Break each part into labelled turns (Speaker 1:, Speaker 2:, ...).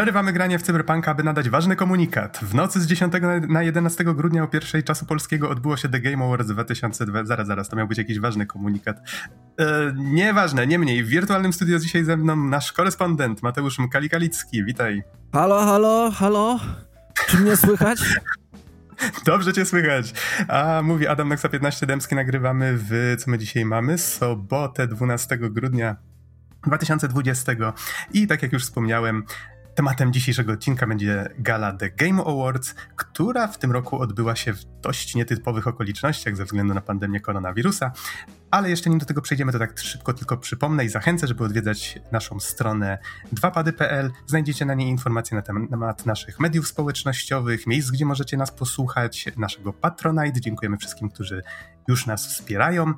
Speaker 1: Przerywamy granie w Cyberpunka, aby nadać ważny komunikat. W nocy z 10 na 11 grudnia o pierwszej czasu polskiego odbyło się The Game Awards 2002. Zaraz, zaraz, to miał być jakiś ważny komunikat. E, nieważne, niemniej. W wirtualnym studio dzisiaj ze mną nasz korespondent Mateusz Mkali-Kalicki. Witaj.
Speaker 2: Halo, halo, halo. Czy mnie słychać?
Speaker 1: Dobrze cię słychać. A mówi Adam Noxa 15 Dębski, nagrywamy w, co my dzisiaj mamy? Sobotę 12 grudnia 2020. I tak jak już wspomniałem, Tematem dzisiejszego odcinka będzie gala The Game Awards, która w tym roku odbyła się w dość nietypowych okolicznościach ze względu na pandemię koronawirusa. Ale jeszcze nim do tego przejdziemy, to tak szybko tylko przypomnę i zachęcę, żeby odwiedzać naszą stronę 2pady.pl. Znajdziecie na niej informacje na temat naszych mediów społecznościowych, miejsc, gdzie możecie nas posłuchać, naszego Patronite. Dziękujemy wszystkim, którzy już nas wspierają.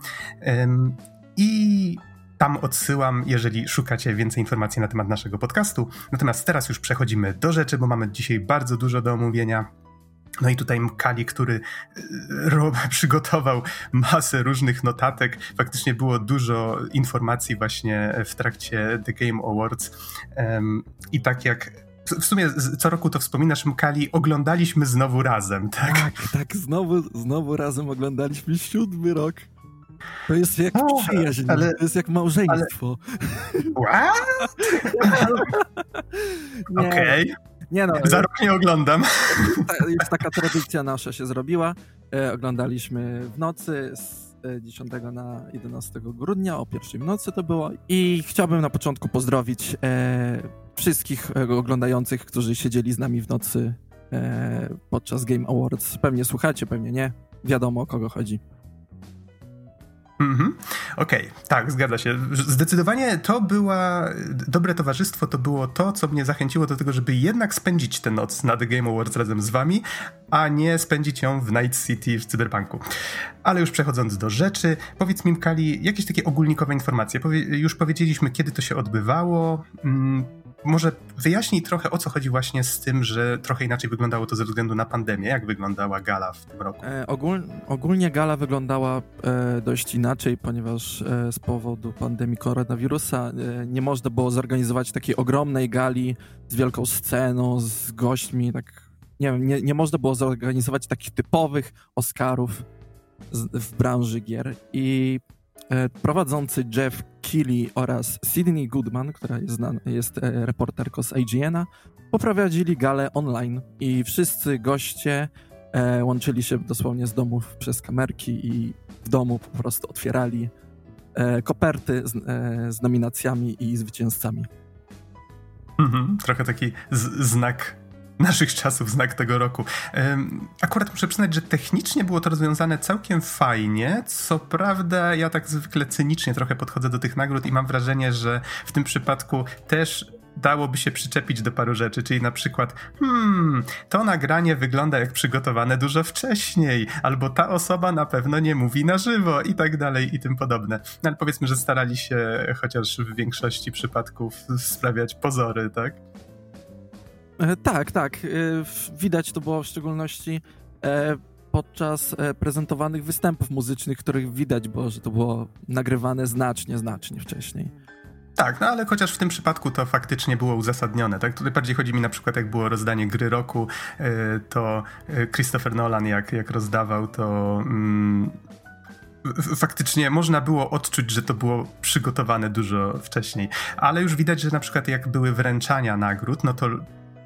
Speaker 1: I tam odsyłam, jeżeli szukacie więcej informacji na temat naszego podcastu. Natomiast teraz już przechodzimy do rzeczy, bo mamy dzisiaj bardzo dużo do omówienia. No i tutaj Mkali, który e, przygotował masę różnych notatek. Faktycznie było dużo informacji właśnie w trakcie The Game Awards. I tak jak w sumie co roku to wspominasz, Mkali, oglądaliśmy znowu razem, tak?
Speaker 2: Tak, tak, znowu, znowu razem oglądaliśmy siódmy rok. To jest jak o, przyjaźń, ale, to jest jak małżeństwo.
Speaker 1: Ale... Okej. Okay. Nie no. Za rok nie oglądam.
Speaker 2: Już taka tradycja nasza się zrobiła. E, oglądaliśmy w nocy z 10 e, na 11 grudnia, o pierwszej w nocy to było. I chciałbym na początku pozdrowić e, wszystkich e, oglądających, którzy siedzieli z nami w nocy e, podczas Game Awards. Pewnie słuchacie, pewnie nie. Wiadomo o kogo chodzi.
Speaker 1: Mhm. Okej, okay, tak, zgadza się. Zdecydowanie to była, dobre towarzystwo to było to, co mnie zachęciło do tego, żeby jednak spędzić tę noc na The Game Awards razem z wami, a nie spędzić ją w Night City w Cyberpunku. Ale już przechodząc do rzeczy, powiedz mi, Kali, jakieś takie ogólnikowe informacje. Powie, już powiedzieliśmy, kiedy to się odbywało. Mm, może wyjaśnij trochę o co chodzi właśnie z tym, że trochę inaczej wyglądało to ze względu na pandemię. Jak wyglądała gala w tym roku?
Speaker 2: E, ogól, ogólnie gala wyglądała e, dość inaczej, ponieważ e, z powodu pandemii koronawirusa e, nie można było zorganizować takiej ogromnej gali z wielką sceną, z gośćmi. Tak, nie, nie, nie można było zorganizować takich typowych Oscarów z, w branży gier. I prowadzący Jeff Keighley oraz Sydney Goodman, która jest, znana, jest e, reporterką z IGN-a, poprowadzili galę online i wszyscy goście e, łączyli się dosłownie z domów przez kamerki i w domu po prostu otwierali e, koperty z, e, z, nominacjami i zwycięzcami.
Speaker 1: Mhm, trochę taki znak naszych czasów, znak tego roku. Akurat muszę przyznać, że technicznie było to rozwiązane całkiem fajnie. Co prawda, ja tak zwykle cynicznie trochę podchodzę do tych nagród i mam wrażenie, że w tym przypadku też dałoby się przyczepić do paru rzeczy, czyli na przykład, hmm, to nagranie wygląda jak przygotowane dużo wcześniej, albo ta osoba na pewno nie mówi na żywo i tak dalej i tym podobne. No ale powiedzmy, że starali się chociaż w większości przypadków sprawiać pozory, tak?
Speaker 2: E, tak, tak. E, widać to było w szczególności e, podczas prezentowanych występów muzycznych, których widać było, że to było nagrywane znacznie, znacznie wcześniej.
Speaker 1: Tak, no ale chociaż w tym przypadku to faktycznie było uzasadnione, tak? Tutaj bardziej chodzi mi na przykład, jak było rozdanie gry roku, to Christopher Nolan jak, jak rozdawał, to mm, faktycznie można było odczuć, że to było przygotowane dużo wcześniej, ale już widać, że na przykład jak były wręczania nagród, no to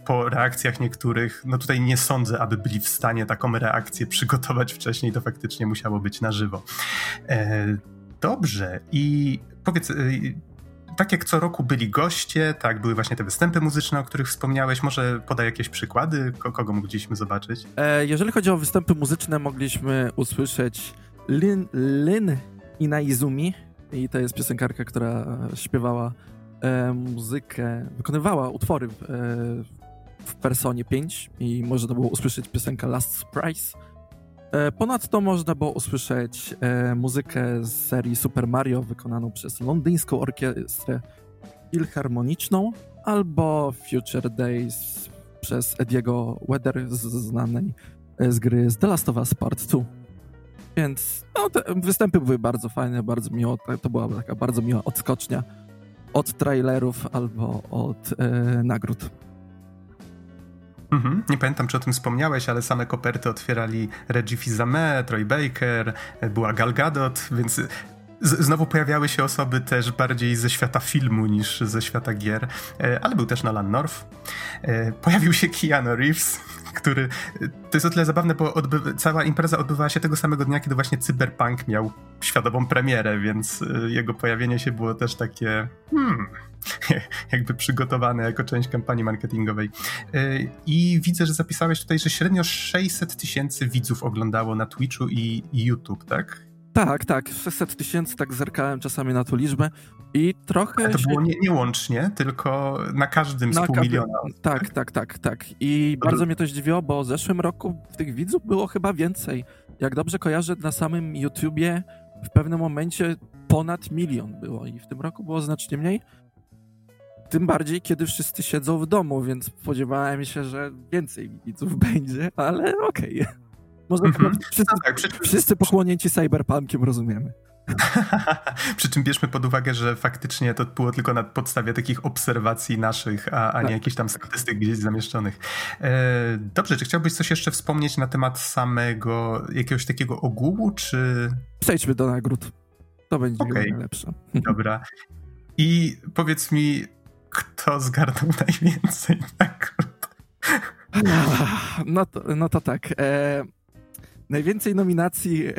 Speaker 1: po reakcjach niektórych, no tutaj nie sądzę, aby byli w stanie taką reakcję przygotować wcześniej, to faktycznie musiało być na żywo. E, dobrze, i powiedz, e, tak jak co roku byli goście, tak, były właśnie te występy muzyczne, o których wspomniałeś, może podaj jakieś przykłady, kogo mogliśmy zobaczyć?
Speaker 2: E, jeżeli chodzi o występy muzyczne, mogliśmy usłyszeć Lin, Lin Inaizumi i to jest piosenkarka, która śpiewała e, muzykę, wykonywała utwory e, w Personie 5 i można było usłyszeć piosenkę Last Surprise. E, ponadto można było usłyszeć e, muzykę z serii Super Mario wykonaną przez londyńską orkiestrę filharmoniczną albo Future Days przez Ediego Weather znanej e, z gry z The Last of Us Part 2. Więc no, te występy były bardzo fajne, bardzo miło. To była taka bardzo miła odskocznia od trailerów albo od e, nagród.
Speaker 1: Mhm. Nie pamiętam, czy o tym wspomniałeś, ale same koperty otwierali Reggie Fils-Aimé, Troy Baker, była Gal Gadot, więc znowu pojawiały się osoby też bardziej ze świata filmu niż ze świata gier, e, ale był też Nolan North. E, pojawił się Keanu Reeves, który... To jest o tyle zabawne, bo cała impreza odbywała się tego samego dnia, kiedy właśnie Cyberpunk miał światową premierę, więc e, jego pojawienie się było też takie... Hmm, jakby przygotowane jako część kampanii marketingowej. I widzę, że zapisałeś tutaj, że średnio 600 tysięcy widzów oglądało na Twitchu i YouTube, tak?
Speaker 2: Tak, tak. 600 tysięcy, tak zerkałem czasami na tą liczbę i trochę...
Speaker 1: A to było nie, nie łącznie, tylko na każdym z pół miliona.
Speaker 2: Tak, tak, tak, tak, tak. I bardzo mnie to zdziwiło, bo w zeszłym roku tych widzów było chyba więcej. Jak dobrze kojarzę, na samym YouTubie w pewnym momencie ponad milion było i w tym roku było znacznie mniej. Tym bardziej, kiedy wszyscy siedzą w domu, więc spodziewałem się, że więcej widzów będzie, ale okej. Okay. Może mm-hmm. wszyscy, no tak, przy... wszyscy pochłonięci cyberpunkiem rozumiemy.
Speaker 1: Przy czym bierzmy pod uwagę, że faktycznie to było tylko na podstawie takich obserwacji naszych, a, a nie tak. jakichś tam statystyk gdzieś zamieszczonych. E, dobrze, czy chciałbyś coś jeszcze wspomnieć na temat samego jakiegoś takiego ogółu, czy...
Speaker 2: Przejdźmy do nagród. To będzie okay. najlepsze.
Speaker 1: Dobra. I powiedz mi, kto zgarnął najwięcej nagród?
Speaker 2: No to, no to tak. E, Najwięcej nominacji e,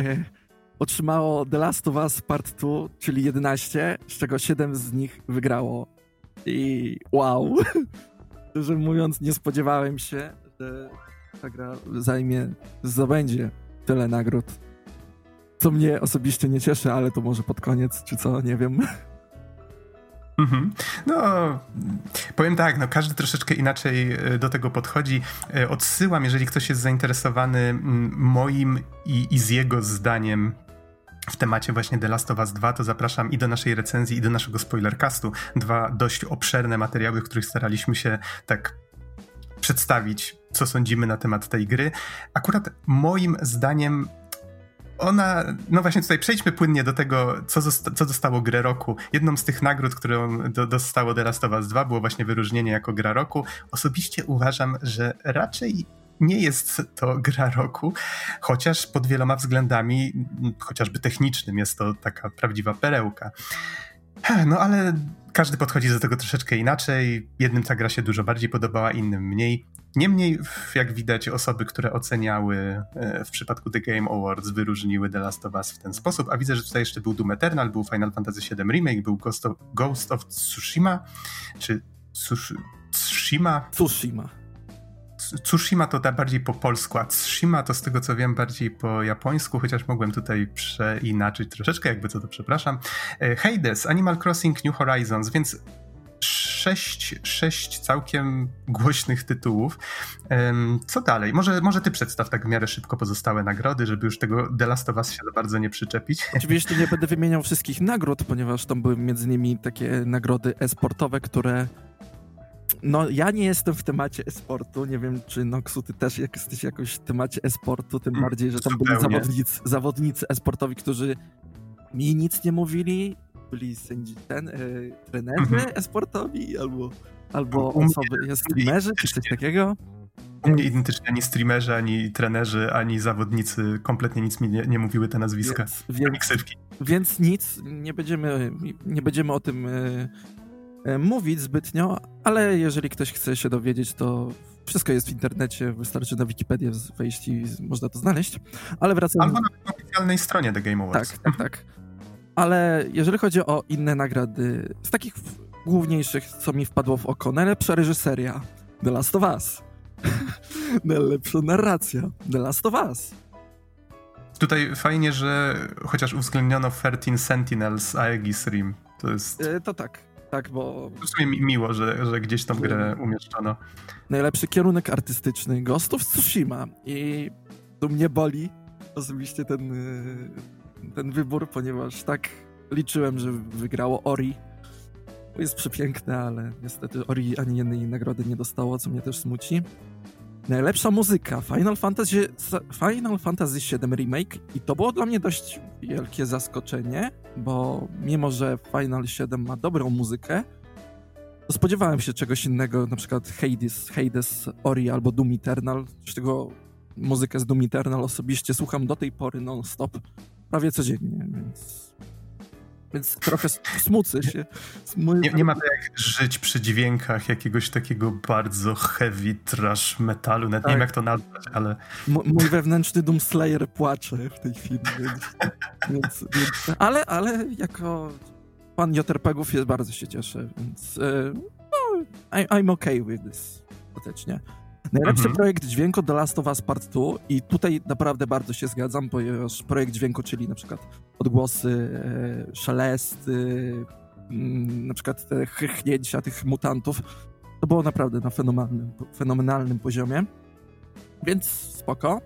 Speaker 2: otrzymało The Last of Us Part 2, czyli 11, z czego 7 z nich wygrało. I wow! Szczerze mówiąc, nie spodziewałem się, że ta gra zajmie, zdobędzie tyle nagród. Co mnie osobiście nie cieszy, ale to może pod koniec, czy co, nie wiem.
Speaker 1: Mhm. No, powiem tak, no każdy troszeczkę inaczej e, do tego podchodzi. E, odsyłam, jeżeli ktoś jest zainteresowany moim i, i z jego zdaniem w temacie właśnie The Last of Us 2, to zapraszam i do naszej recenzji, i do naszego spoilercastu. Dwa dość obszerne materiały, w których staraliśmy się tak przedstawić, co sądzimy na temat tej gry. Akurat moim zdaniem ona, no właśnie tutaj przejdźmy płynnie do tego, co, zosta co dostało grę roku. Jedną z tych nagród, którą do, dostało The Last of Us 2 było właśnie wyróżnienie jako gra roku. Osobiście uważam, że raczej nie jest to gra roku, chociaż pod wieloma względami, chociażby technicznym, jest to taka prawdziwa perełka. No ale każdy podchodzi do tego troszeczkę inaczej. Jednym ta gra się dużo bardziej podobała, innym mniej. Niemniej, jak widać, osoby, które oceniały e, w przypadku The Game Awards, wyróżniły The Last of Us w ten sposób. A widzę, że tutaj jeszcze był Doom Eternal, był Final Fantasy VII Remake, był Ghost of, Ghost of Tsushima, czy Tsushima?
Speaker 2: Tsushima.
Speaker 1: Tsushima to da bardziej po polsku, a Tsushima to z tego co wiem bardziej po japońsku, chociaż mogłem tutaj przeinaczyć troszeczkę, jakby co to przepraszam. E, Hades, Animal Crossing New Horizons, więc sześć, sześć całkiem głośnych tytułów. Co dalej? Może, może ty przedstaw tak w miarę szybko pozostałe nagrody, żeby już tego The Last of Us się za bardzo nie przyczepić.
Speaker 2: Oczywiście nie będę wymieniał wszystkich nagród, ponieważ tam były między innymi takie nagrody e-sportowe, które no, ja nie jestem w temacie e-sportu. Nie wiem, czy Noxu, ty też jesteś jakoś w temacie e-sportu, tym mm, bardziej, że tam byli zawodnicy, zawodnicy e-sportowi, którzy mi nic nie mówili, byli sędzi, ten, e, trenerzy mhm. esportowi albo, albo osoby, streamerzy czy coś takiego.
Speaker 1: U mnie identycznie ani streamerzy, ani trenerzy, ani zawodnicy kompletnie nic mi nie, nie mówiły te nazwiska.
Speaker 2: Więc, więc, więc, nic, nie będziemy, nie będziemy o tym e, e, mówić zbytnio, ale jeżeli ktoś chce się dowiedzieć, to wszystko jest w internecie, wystarczy na Wikipedię wejść i można to znaleźć. Ale wracając...
Speaker 1: Albo na oficjalnej stronie The Game Awards.
Speaker 2: Tak, tak, tak. Ale jeżeli chodzi o inne nagrody, z takich główniejszych, co mi wpadło w oko, najlepsza reżyseria The Last of Us. najlepsza narracja The Last of Us.
Speaker 1: Tutaj fajnie, że chociaż uwzględniono 13 Sentinels Aegis Rim. To jest...
Speaker 2: E, to tak, tak, bo...
Speaker 1: W sumie mi miło, że, że gdzieś tą grę umieszczono.
Speaker 2: Najlepszy kierunek artystyczny Ghost of Tsushima i tu mnie boli osobiście ten ten wybór, ponieważ tak liczyłem, że wygrało Ori. Jest przepiękne, ale niestety Ori ani jednej nagrody nie dostało, co mnie też smuci. Najlepsza muzyka Final Fantasy, Final Fantasy VII Remake i to było dla mnie dość wielkie zaskoczenie, bo mimo, że Final 7 ma dobrą muzykę, spodziewałem się czegoś innego, na przykład Hades, Hades Ori albo Doom Eternal, z tego muzykę z Doom Eternal osobiście słucham do tej pory non-stop, prawie codziennie, więc więc trochę smucę się.
Speaker 1: Nie, nie, ma jak żyć przy dźwiękach jakiegoś takiego bardzo heavy trash metalu. Nawet tak. nie wiem tak. jak to nazwać, ale...
Speaker 2: M mój wewnętrzny Doomslayer płacze w tej chwili, więc, więc, więc, ale, ale jako fan JRPG-ów jest bardzo się cieszę, więc uh, no, I'm okay with this ostatecznie. Najlepszy mhm. projekt dźwięku The Last of Us Part 2 i tutaj naprawdę bardzo się zgadzam, ponieważ projekt dźwięku, czyli na przykład odgłosy, e, szelesty, mm, na przykład te chchnięcia tych mutantów, to było naprawdę na fenomenalnym, fenomenalnym poziomie. Więc spoko.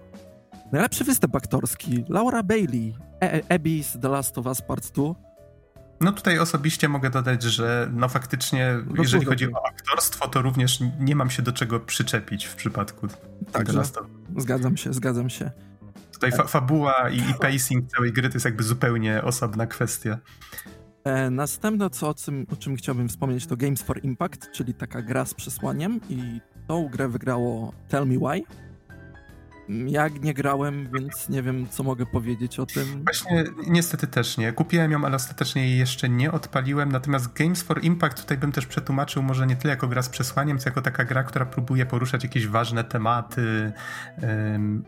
Speaker 2: Najlepszy występ aktorski Laura Bailey, e Abby's The Last of Us Part 2
Speaker 1: no tutaj osobiście mogę dodać, że no faktycznie, no jeżeli chodzi o aktorstwo, to również nie mam się do czego przyczepić w przypadku
Speaker 2: Także Zgadzam się, zgadzam się.
Speaker 1: Tutaj fa fabuła i, i, pacing całej gry to jest jakby zupełnie osobna kwestia.
Speaker 2: E, następne, co, o, czym, o czym chciałbym wspomnieć, to Games for Impact, czyli taka gra z przesłaniem i tą grę wygrało Tell Me Why. Ja nie grałem, więc nie wiem, co mogę powiedzieć o tym.
Speaker 1: Właśnie, niestety też nie. Kupiłem ją, ale ostatecznie jej jeszcze nie odpaliłem. Natomiast Games for Impact tutaj bym też przetłumaczył może nie tyle jako gra z przesłaniem, co jako taka gra, która próbuje poruszać jakieś ważne tematy. Um,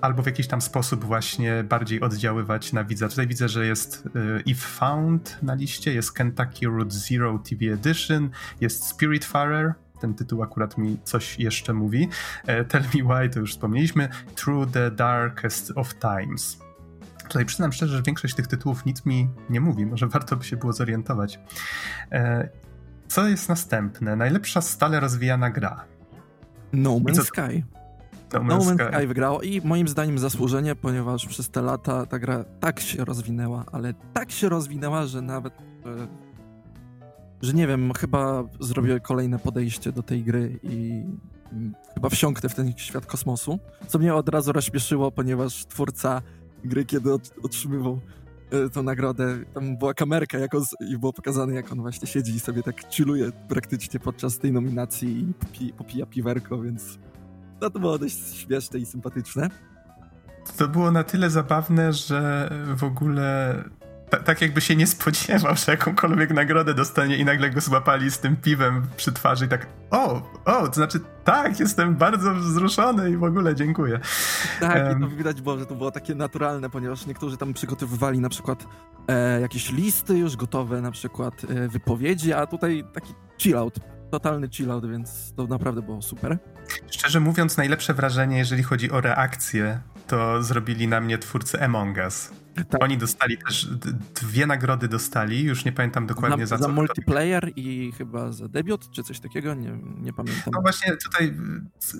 Speaker 1: albo w jakiś tam sposób właśnie bardziej oddziaływać na widza. Tutaj widzę, że jest y, If Found na liście, jest Kentucky Route Zero TV Edition, jest Spiritfarer, ten tytuł akurat mi coś jeszcze mówi. E, Tell Me Why to już wspomnieliśmy. Through the Darkest of Times. Tutaj przyznam szczerze, że większość tych tytułów nic mi nie mówi. Może warto by się było zorientować. E, co jest następne? Najlepsza stale rozwijana gra.
Speaker 2: No Man's Sky. No Man's, no Man's Sky. Sky wygrało i moim zdaniem zasłużenie, ponieważ przez te lata ta gra tak się rozwinęła, ale tak się rozwinęła, że nawet e, że nie wiem, chyba zrobię kolejne podejście do tej gry i chyba wsiąknę w ten świat kosmosu, co mnie od razu rozśmieszyło, ponieważ twórca gry, kiedy otrzymywał e, tą nagrodę, tam była kamerka jako z, i było pokazane, jak on właśnie siedzi i sobie tak chilluje praktycznie podczas tej nominacji i popi, popija piwerko, więc no to było dość śmieszne i sympatyczne.
Speaker 1: To było na tyle zabawne, że w ogóle tak jakby się nie spodziewał, że jakąkolwiek nagrodę dostanie i nagle go złapali z tym piwem przy twarzy i tak o, o, to znaczy tak, jestem bardzo wzruszony i w ogóle dziękuję.
Speaker 2: Tak, um, i to widać było, że to było takie naturalne, ponieważ niektórzy tam przygotowywali na przykład e, jakieś listy już gotowe, na przykład e, wypowiedzi, a tutaj taki chillout, totalny chillout, więc to naprawdę było super.
Speaker 1: Szczerze mówiąc, najlepsze wrażenie, jeżeli chodzi o reakcję, to zrobili na mnie twórcy Among Us. Tak. Oni dostali też, dwie nagrody dostali, już nie pamiętam dokładnie
Speaker 2: na,
Speaker 1: za,
Speaker 2: za co. Za multiplayer i chyba za debiut, czy coś takiego, nie, nie pamiętam.
Speaker 1: No właśnie tutaj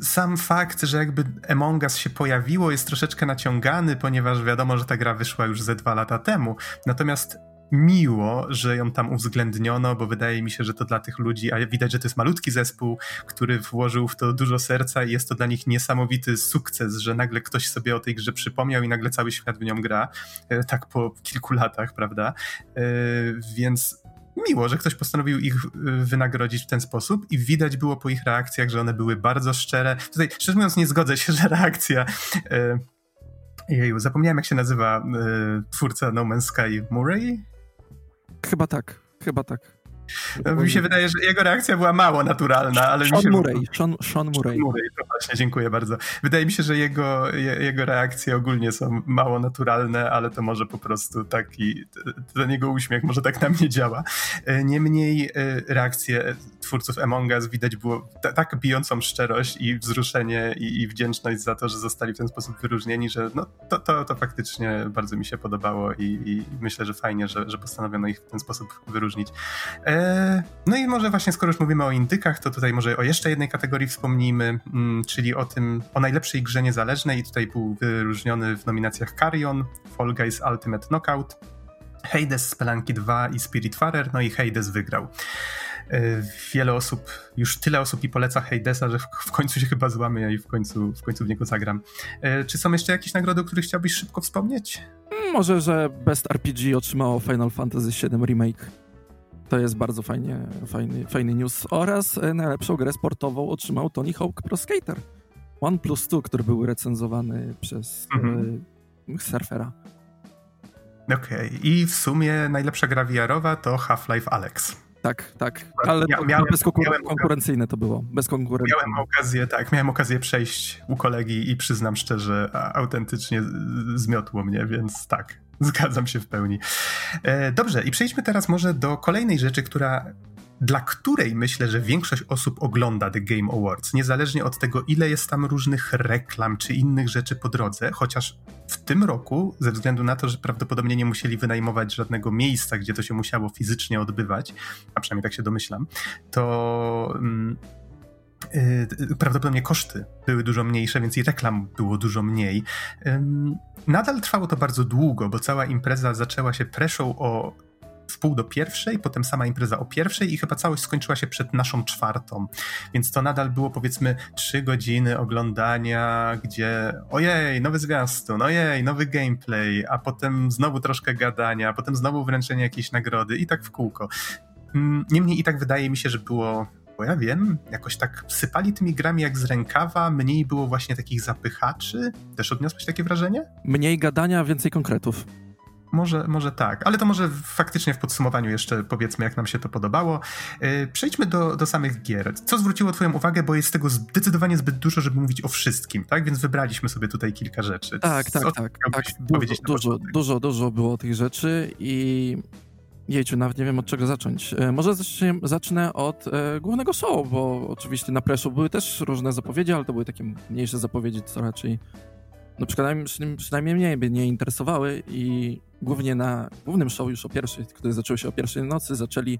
Speaker 1: sam fakt, że jakby Among Us się pojawiło jest troszeczkę naciągany, ponieważ wiadomo, że ta gra wyszła już ze dwa lata temu. Natomiast miło, że ją tam uwzględniono, bo wydaje mi się, że to dla tych ludzi, a widać, że to jest malutki zespół, który włożył w to dużo serca i jest to dla nich niesamowity sukces, że nagle ktoś sobie o tej grze przypomniał i nagle cały świat w nią gra, e, tak po kilku latach, prawda? E, więc miło, że ktoś postanowił ich e, wynagrodzić w ten sposób i widać było po ich reakcjach, że one były bardzo szczere. Tutaj, szczerze mówiąc, nie zgodzę się, że reakcja Jeju, zapomniałem jak się nazywa y, twórca No Man's Sky Murray?
Speaker 2: Chyba tak, chyba tak.
Speaker 1: No, mi się wydaje, że jego reakcja była mało naturalna, ale
Speaker 2: Sean
Speaker 1: mi się...
Speaker 2: Murray, Sean, Sean Murray.
Speaker 1: Murray, to właśnie, dziękuję bardzo. Wydaje mi się, że jego, jego reakcje ogólnie są mało naturalne, ale to może po prostu taki, ten jego uśmiech może tak na mnie działa. E, niemniej e, reakcje twórców Among Us widać było tak bijącą szczerość i wzruszenie i, i, wdzięczność za to, że zostali w ten sposób wyróżnieni, że no, to, to, to faktycznie bardzo mi się podobało i, i myślę, że fajnie, że, że postanowiono ich w ten sposób wyróżnić. E, no i może właśnie skoro już mówimy o indykach, to tutaj może o jeszcze jednej kategorii wspomnijmy, mm, czyli o tym, o najlepszej grze niezależnej i tutaj był wyróżniony w nominacjach Carrion, Fall Guys Ultimate Knockout, Hades, Spelunky 2 i Spiritfarer, no i Hades wygrał. E, wiele osób, już tyle osób mi poleca Hadesa, że w, końcu się chyba złamię i w końcu, w końcu w niego zagram. E, czy są jeszcze jakieś nagrody, o których chciałbyś szybko wspomnieć?
Speaker 2: Może, że Best RPG otrzymało Final Fantasy VII Remake. To jest bardzo fajnie, fajny, fajny news. Oraz e, najlepszą grę sportową otrzymał Tony Hawk Pro Skater. One plus Two, który był recenzowany przez mhm. y, surfera.
Speaker 1: Okej, okay. i w sumie najlepsza gra VR-owa to Half-Life Alex.
Speaker 2: Tak, tak, ale ja, miałem, bez konkurencyjne to było, bez konkurencji.
Speaker 1: Miałem okazję, tak, miałem okazję przejść u kolegi i przyznam szczerze, autentycznie zmiotło mnie, więc tak, zgadzam się w pełni. E, dobrze, i przejdźmy teraz może do kolejnej rzeczy, która dla której myślę, że większość osób ogląda The Game Awards, niezależnie od tego, ile jest tam różnych reklam czy innych rzeczy po drodze, chociaż w tym roku, ze względu na to, że prawdopodobnie nie musieli wynajmować żadnego miejsca, gdzie to się musiało fizycznie odbywać, a przynajmniej tak się domyślam, to. Yy, prawdopodobnie koszty były dużo mniejsze, więc i reklam było dużo mniej. Nadal trwało to bardzo długo, bo cała impreza zaczęła się preszą o w pół do pierwszej, potem sama impreza o pierwszej i chyba całość skończyła się przed naszą czwartą. Więc to nadal było powiedzmy trzy godziny oglądania, gdzie ojej, nowy zwiastun, ojej, nowy gameplay, a potem znowu troszkę gadania, a potem znowu wręczenie jakiejś nagrody i tak w kółko. Niemniej i tak wydaje mi się, że było bo ja wiem, jakoś tak sypali tymi grami jak z rękawa, mniej było właśnie takich zapychaczy. Też odniosłeś takie wrażenie?
Speaker 2: Mniej gadania, więcej konkretów.
Speaker 1: Może, może tak, ale to może faktycznie w podsumowaniu jeszcze powiedzmy, jak nam się to podobało. Yy, przejdźmy do, do samych gier. Co zwróciło Twoją uwagę, bo jest tego zdecydowanie zbyt dużo, żeby mówić o wszystkim, tak? Więc wybraliśmy sobie tutaj kilka rzeczy.
Speaker 2: Tak, tak, tak. tak dużo, dużo, dużo, dużo było tych rzeczy i Jejciu, nawet nie wiem od czego zacząć. E, może zacznę, od e, głównego show, bo oczywiście na preszu były też różne zapowiedzi, ale to były takie mniejsze zapowiedzi, co raczej no przynajmniej, przynajmniej mnie by nie interesowały i głównie na głównym show już o pierwszej, który zaczął się o pierwszej nocy, zaczęli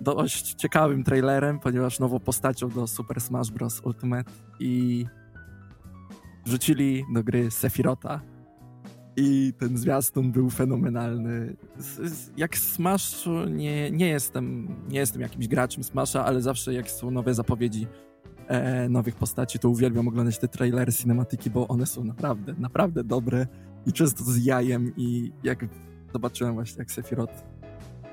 Speaker 2: dość ciekawym trailerem, ponieważ nową postacią do Super Smash Bros. Ultimate i wrzucili do gry Sefirota i ten zwiastun był fenomenalny. Jak Smash nie, nie jestem nie jestem jakimś graczem Smasha, ale zawsze jak są nowe zapowiedzi e, nowych postaci, to uwielbiam oglądać te trailery, cinematyki, bo one są naprawdę, naprawdę dobre i często z jajem i jak zobaczyłem właśnie, jak Sephiroth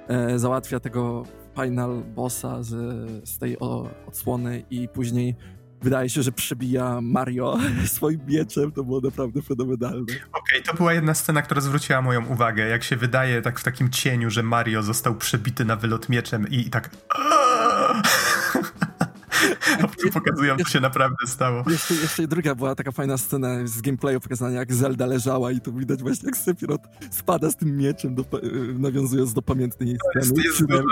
Speaker 2: e, załatwia tego final bossa z, z tej o, odsłony i później wydaje się, że przebija Mario swoim mieczem, to było naprawdę fenomenalne. Okej,
Speaker 1: okay, to była jedna scena, która zwróciła moją uwagę, jak się wydaje tak w takim cieniu, że Mario został przebity na wylot mieczem i, i tak a potem pokazują, co się naprawdę stało.
Speaker 2: Jeszcze, jeszcze druga była taka fajna scena z gameplayu pokazania, jak Zelda leżała i tu widać właśnie, jak Sephiroth spada z tym mieczem, do, nawiązując do pamiętnej sceny. Jest, dużo,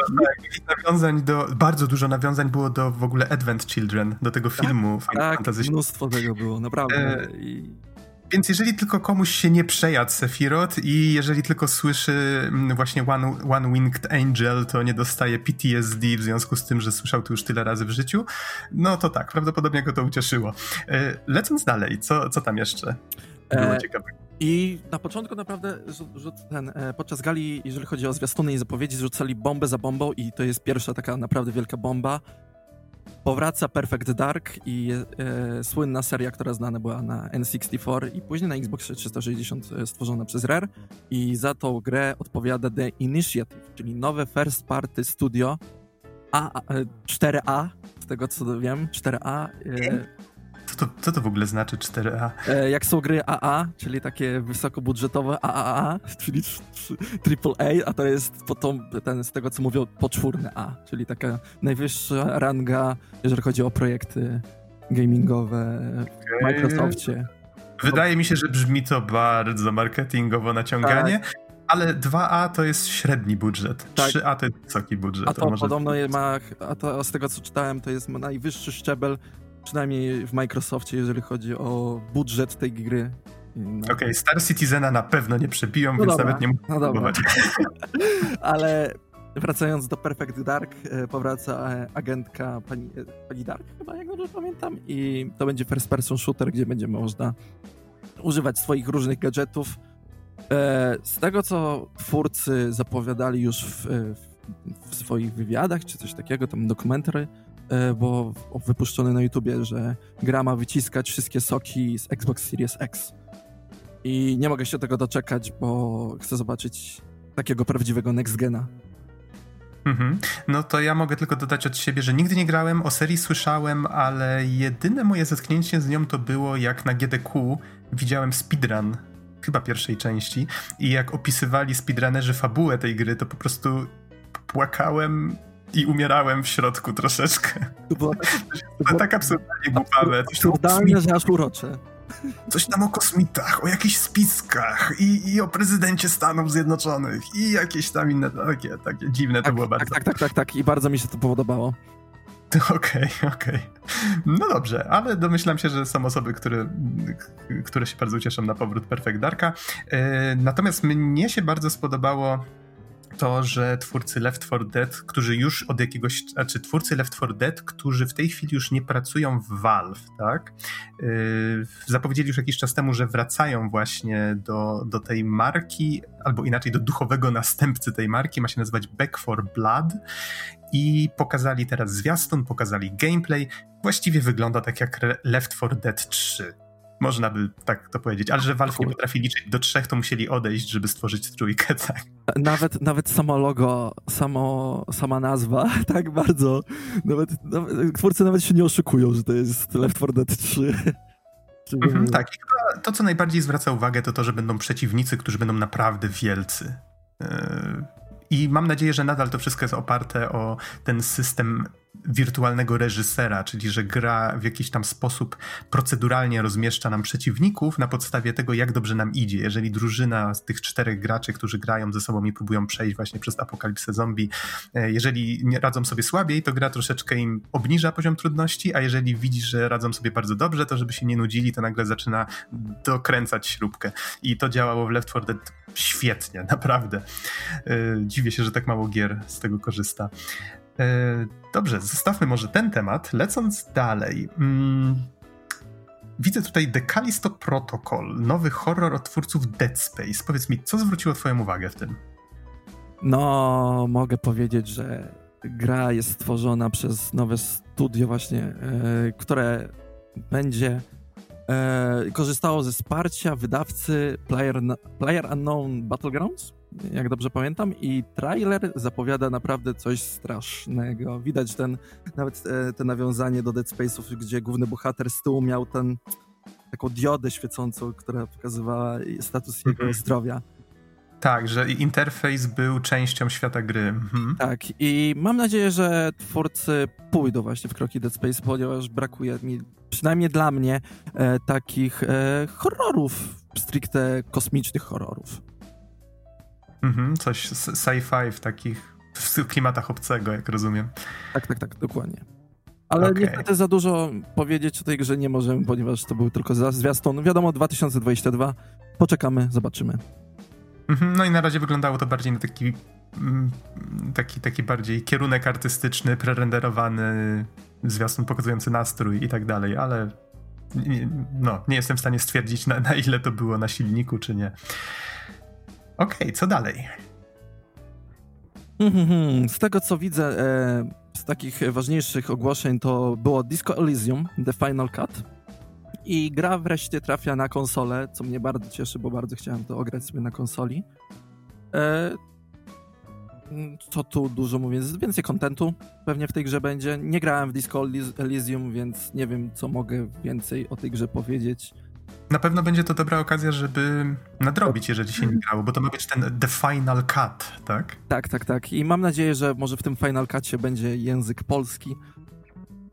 Speaker 1: tak, nawiązań do, bardzo dużo nawiązań było do w ogóle Advent Children, do tego tak, filmu
Speaker 2: tak, mnóstwo tego było, naprawdę. E... I
Speaker 1: więc jeżeli tylko komuś się nie przejadł Sephiroth i jeżeli tylko słyszy mm, właśnie One, One Winged Angel, to nie dostaje PTSD w związku z tym, że słyszał to już tyle razy w życiu, no to tak, prawdopodobnie go to ucieszyło. E, lecąc dalej, co, co tam jeszcze było e, ciekawego?
Speaker 2: I na początku naprawdę ten, e, podczas gali, jeżeli chodzi o zwiastuny i zapowiedzi, rzucali bombę za bombą i to jest pierwsza taka naprawdę wielka bomba. Powraca Perfect Dark i e, słynna seria, która znana była na N64 i później na Xbox 360 e, stworzona przez Rare i za tą grę odpowiada The Initiative, czyli nowe first party studio A, 4A, e, z tego co wiem, 4A. E,
Speaker 1: co to, co to w ogóle znaczy 4A?
Speaker 2: E, jak są gry AA, czyli takie wysokobudżetowe AAA, czyli AAA, a to jest potom, ten, z tego co mówią poczwórne A, czyli taka najwyższa ranga, jeżeli chodzi o projekty gamingowe w Microsoftie.
Speaker 1: Wydaje mi się, że brzmi to bardzo marketingowo naciąganie. Tak. Ale 2A to jest średni budżet. Tak. 3A to jest wysoki budżet.
Speaker 2: A to, to podobno ma, a to z tego co czytałem, to jest najwyższy szczebel przynajmniej w Microsoftie, jeżeli chodzi o budżet tej gry.
Speaker 1: No. Okej, okay, Star Citizena na pewno nie przebiją, no więc dobra, nawet nie muszę no dobra.
Speaker 2: Ale wracając do Perfect Dark, e, powraca e, agentka pani, e, pani Dark, chyba jak dobrze pamiętam, i to będzie first person shooter, gdzie będzie można używać swoich różnych gadżetów. Z tego, co twórcy zapowiadali już w, w swoich wywiadach, czy coś takiego, tam dokumentary, bo wypuszczony na YouTubie, że gra ma wyciskać wszystkie soki z Xbox Series X. I nie mogę się tego doczekać, bo chcę zobaczyć takiego prawdziwego next gena.
Speaker 1: Mhm. No to ja mogę tylko dodać od siebie, że nigdy nie grałem, o serii słyszałem, ale jedyne moje zetknięcie z nią to było jak na GDQ widziałem speedrun chyba pierwszej części i jak opisywali speedrunnerzy fabułę tej gry, to po prostu płakałem i umierałem w środku troszeczkę. To było, to tak absurdalnie głupawe.
Speaker 2: Absurdalne, że aż urocze.
Speaker 1: Coś tam o kosmitach, o jakichś spiskach i, i o prezydencie Stanów Zjednoczonych i jakieś tam inne takie, takie dziwne
Speaker 2: tak,
Speaker 1: to było
Speaker 2: tak,
Speaker 1: bardzo.
Speaker 2: Tak, tak, tak, tak i bardzo mi się to podobało.
Speaker 1: Okej, okay, okej. Okay. No dobrze, ale domyślam się, że są osoby, które, które się bardzo cieszą na powrót Perfect Darka. E, natomiast mnie się bardzo spodobało to, że twórcy Left 4 Dead, którzy już od jakiegoś, znaczy twórcy Left 4 Dead, którzy w tej chwili już nie pracują w Valve, tak? Yy, zapowiedzieli już jakiś czas temu, że wracają właśnie do, do tej marki, albo inaczej do duchowego następcy tej marki, ma się nazywać Back 4 Blood i pokazali teraz zwiastun, pokazali gameplay. Właściwie wygląda tak jak Left 4 Dead 3 można by tak to powiedzieć, ale że Valve nie potrafi liczyć do trzech, to musieli odejść, żeby stworzyć trójkę, tak.
Speaker 2: Nawet, nawet samo logo, samo, sama nazwa, tak bardzo, nawet, nawet, twórcy nawet się nie oszukują, że to jest Left 4 Dead 3.
Speaker 1: Mhm, tak, to, co najbardziej zwraca uwagę, to to, że będą przeciwnicy, którzy będą naprawdę wielcy. Yy, I mam nadzieję, że nadal to wszystko jest oparte o ten system wirtualnego reżysera, czyli że gra w jakiś tam sposób proceduralnie rozmieszcza nam przeciwników na podstawie tego, jak dobrze nam idzie. Jeżeli drużyna z tych czterech graczy, którzy grają ze sobą i próbują przejść właśnie przez apokalipsę zombie, e, jeżeli radzą sobie słabiej, to gra troszeczkę im obniża poziom trudności, a jeżeli widzi, że radzą sobie bardzo dobrze, to żeby się nie nudzili, to nagle zaczyna dokręcać śrubkę. I to działało w Left 4 Dead świetnie, naprawdę. E, dziwię się, że tak mało gier z tego korzysta. E, dobrze, zostawmy może ten temat. Lecąc dalej. Mm, widzę tutaj The Callisto Protocol, nowy horror od twórców Dead Space. Powiedz mi, co zwróciło Twoją uwagę w tym?
Speaker 2: No, mogę powiedzieć, że gra jest stworzona przez nowe studio, właśnie, e, które będzie e, korzystało ze wsparcia wydawcy Player, Player Unknown Battlegrounds jak dobrze pamiętam, i trailer zapowiada naprawdę coś strasznego. Widać ten, nawet e, te nawiązanie do Dead Space'ów, gdzie główny bohater z tyłu miał ten, taką diodę świecącą, która pokazywała status jego mhm. zdrowia.
Speaker 1: Tak, że interfejs był częścią świata gry. Mhm.
Speaker 2: Tak, i mam nadzieję, że twórcy pójdą właśnie w kroki Dead Space, ponieważ brakuje mi, przynajmniej dla mnie, e, takich e, horrorów, stricte kosmicznych horrorów.
Speaker 1: Mhm, coś sci-fi w takich w klimatach obcego, jak rozumiem.
Speaker 2: Tak, tak, tak, dokładnie. Ale okay. niestety za dużo powiedzieć o tej grze nie możemy, ponieważ to był tylko zwiastun. Wiadomo, 2022. Poczekamy, zobaczymy.
Speaker 1: Mhm, no i na razie wyglądało to bardziej na taki, mm, taki, taki bardziej kierunek artystyczny, prerenderowany, zwiastun pokazujący nastrój i tak dalej, ale no, nie jestem w stanie stwierdzić, na, na ile to było na silniku, czy nie. Okej, okay, co dalej?
Speaker 2: Mhm, z tego co widzę, e, z takich ważniejszych ogłoszeń to było Disco Elysium, The Final Cut. I gra wreszcie trafia na konsolę, co mnie bardzo cieszy, bo bardzo chciałem to ograć sobie na konsoli. E, co tu dużo mówię, więcej kontentu pewnie w tej grze będzie. Nie grałem w Disco Elysium, więc nie wiem, co mogę więcej o tej grze powiedzieć.
Speaker 1: Na pewno będzie to dobra okazja, żeby nadrobić, jeżeli się nie grało, bo to ma być ten The Final Cut, tak?
Speaker 2: Tak, tak, tak. I mam nadzieję, że może w tym Final Cutie będzie język polski,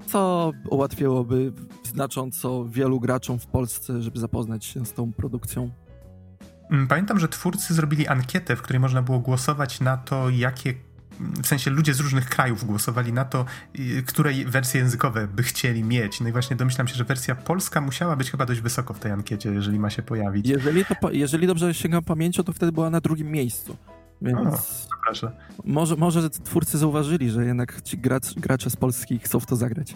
Speaker 2: co ułatwiłoby znacząco wielu graczom w Polsce, żeby zapoznać się z tą produkcją.
Speaker 1: Mm, pamiętam, że twórcy zrobili ankietę, w której można było głosować na to, jakie w sensie ludzie z różnych krajów głosowali na to, które wersje językowe by chcieli mieć. No i właśnie domyślam się, że wersja polska musiała być chyba dość wysoko w tej ankiecie, jeżeli ma się pojawić.
Speaker 2: Jeżeli, to, jeżeli dobrze sięgam pamięcią, to wtedy była na drugim miejscu. Więc
Speaker 1: o,
Speaker 2: może, może twórcy zauważyli, że jednak ci gracz, gracze z Polski chcą w to zagrać.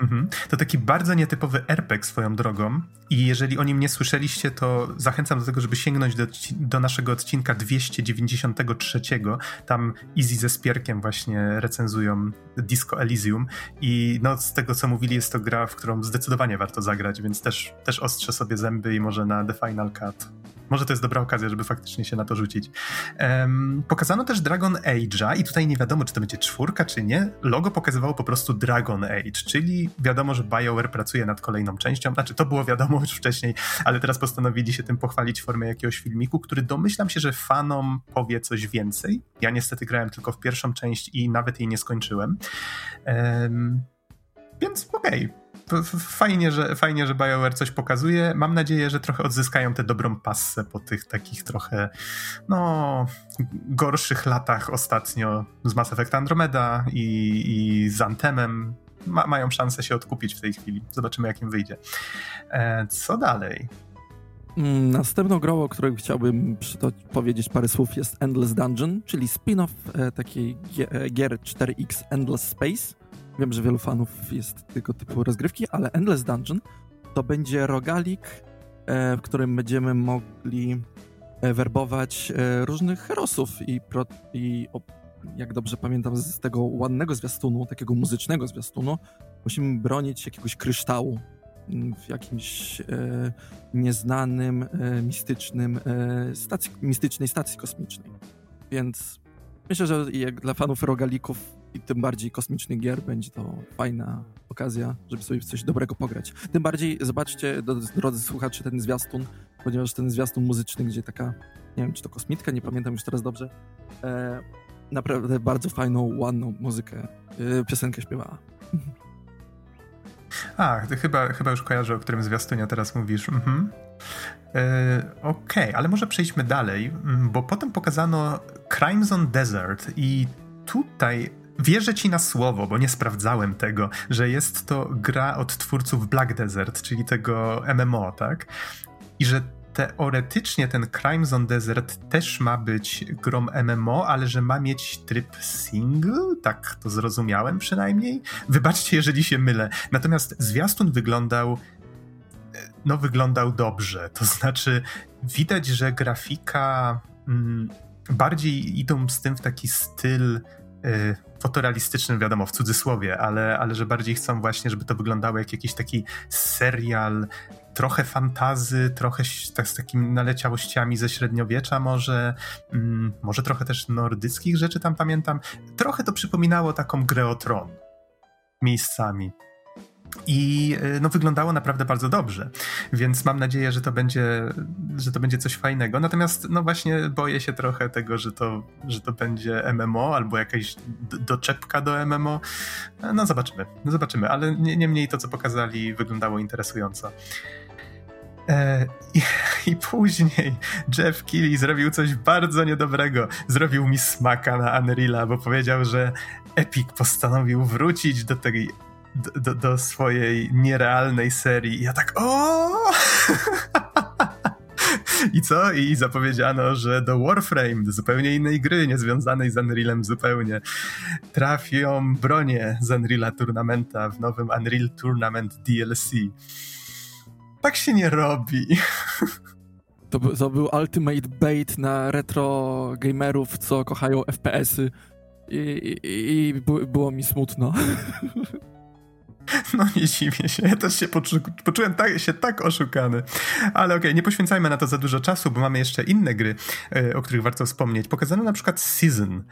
Speaker 1: Mhm. To taki bardzo nietypowy RPG swoją drogą i jeżeli o nim nie słyszeliście, to zachęcam do tego, żeby sięgnąć do, do naszego odcinka 293. Tam Easy ze Spierkiem właśnie recenzują Disco Elysium i no z tego co mówili jest to gra, w którą zdecydowanie warto zagrać, więc też, też ostrzę sobie zęby i może na The Final Cut może to jest dobra okazja, żeby faktycznie się na to rzucić. Um, pokazano też Dragon Age'a i tutaj nie wiadomo, czy to będzie czwórka, czy nie. Logo pokazywało po prostu Dragon Age, czyli wiadomo, że BioWare pracuje nad kolejną częścią. Znaczy, to było wiadomo już wcześniej, ale teraz postanowili się tym pochwalić w formie jakiegoś filmiku, który domyślam się, że fanom powie coś więcej. Ja niestety grałem tylko w pierwszą część i nawet jej nie skończyłem. Um, więc okej, okay fajnie, że, fajnie, że BioWare coś pokazuje. Mam nadzieję, że trochę odzyskają tę dobrą passę po tych takich trochę, no, gorszych latach ostatnio z Mass Effect Andromeda i, i z Anthemem. Ma, mają szansę się odkupić w tej chwili. Zobaczymy, jak im wyjdzie. E, co dalej?
Speaker 2: Mm, następną grą, o której chciałbym powiedzieć parę słów, jest Endless Dungeon, czyli spin-off e, takiej gier 4X Endless Space. Wiem, że wielu fanów jest tego typu rozgrywki, ale Endless Dungeon to będzie rogalik, e, w którym będziemy mogli e, werbować e, różnych herosów i, pro, i jak dobrze pamiętam z tego ładnego zwiastunu, takiego muzycznego zwiastunu, musimy bronić jakiegoś kryształu mm, w jakimś e, nieznanym, e, mistycznym e, stacji, mistycznej stacji kosmicznej. Więc myślę, że jak dla fanów rogalików i tym bardziej kosmicznych gier będzie to fajna okazja, żeby sobie w coś dobrego pograć. Tym bardziej zobaczcie, drodzy słuchacze, ten zwiastun, ponieważ ten zwiastun muzyczny, gdzie taka, nie wiem, czy to kosmitka, nie pamiętam już teraz dobrze, e, naprawdę bardzo fajną, ładną muzykę, e, piosenkę śpiewała.
Speaker 1: A, chyba, chyba już kojarzę, o którym zwiastunie teraz mówisz. Mhm. E, Okej, okay, ale może przejdźmy dalej, bo potem pokazano Crimes on Desert i tutaj Wierzę ci na słowo, bo nie sprawdzałem tego, że jest to gra od twórców Black Desert, czyli tego MMO, tak? I że teoretycznie ten Crimes on Desert też ma być grą MMO, ale że ma mieć tryb single, tak to zrozumiałem przynajmniej. Wybaczcie, jeżeli się mylę. Natomiast zwiastun wyglądał no wyglądał dobrze, to znaczy widać, że grafika mm, bardziej idą z tym w taki styl y, fotorealistycznym, wiadomo, w cudzysłowie, ale, ale że bardziej chcą właśnie, żeby to wyglądało jak jakiś taki serial, trochę fantazy, trochę tak, z takimi naleciałościami ze średniowiecza może, mm, może trochę też nordyckich rzeczy tam pamiętam. Trochę to przypominało taką grę o tron miejscami. I e, no, wyglądało naprawdę bardzo dobrze, więc mam nadzieję, że to będzie, że to będzie coś fajnego. Natomiast no właśnie boję się trochę tego, że to, że to będzie MMO albo jakaś doczepka do MMO. No zobaczymy, no, zobaczymy, ale niemniej to, co pokazali, wyglądało interesująco. E, i, I, później Jeff Keighley zrobił coś bardzo niedobrego. Zrobił mi smaka na Unreal'a, bo powiedział, że Epic postanowił wrócić do tej do, do, swojej nierealnej serii. I ja tak o! I co? I zapowiedziano, że do Warframe, do zupełnie innej gry, niezwiązanej z Unrealem zupełnie, trafią bronie z Unreala Tournamenta w nowym Unreal Tournament DLC. Tak się nie robi.
Speaker 2: To, to był ultimate bait na retro gamerów, co kochają FPS-y. I, i, i było mi smutno.
Speaker 1: No nie dziwię się, ja też się poczu poczułem tak, się tak oszukany. Ale okej, okay, nie poświęcajmy na to za dużo czasu, bo mamy jeszcze inne gry, y, o których warto wspomnieć. Pokazano na przykład Season,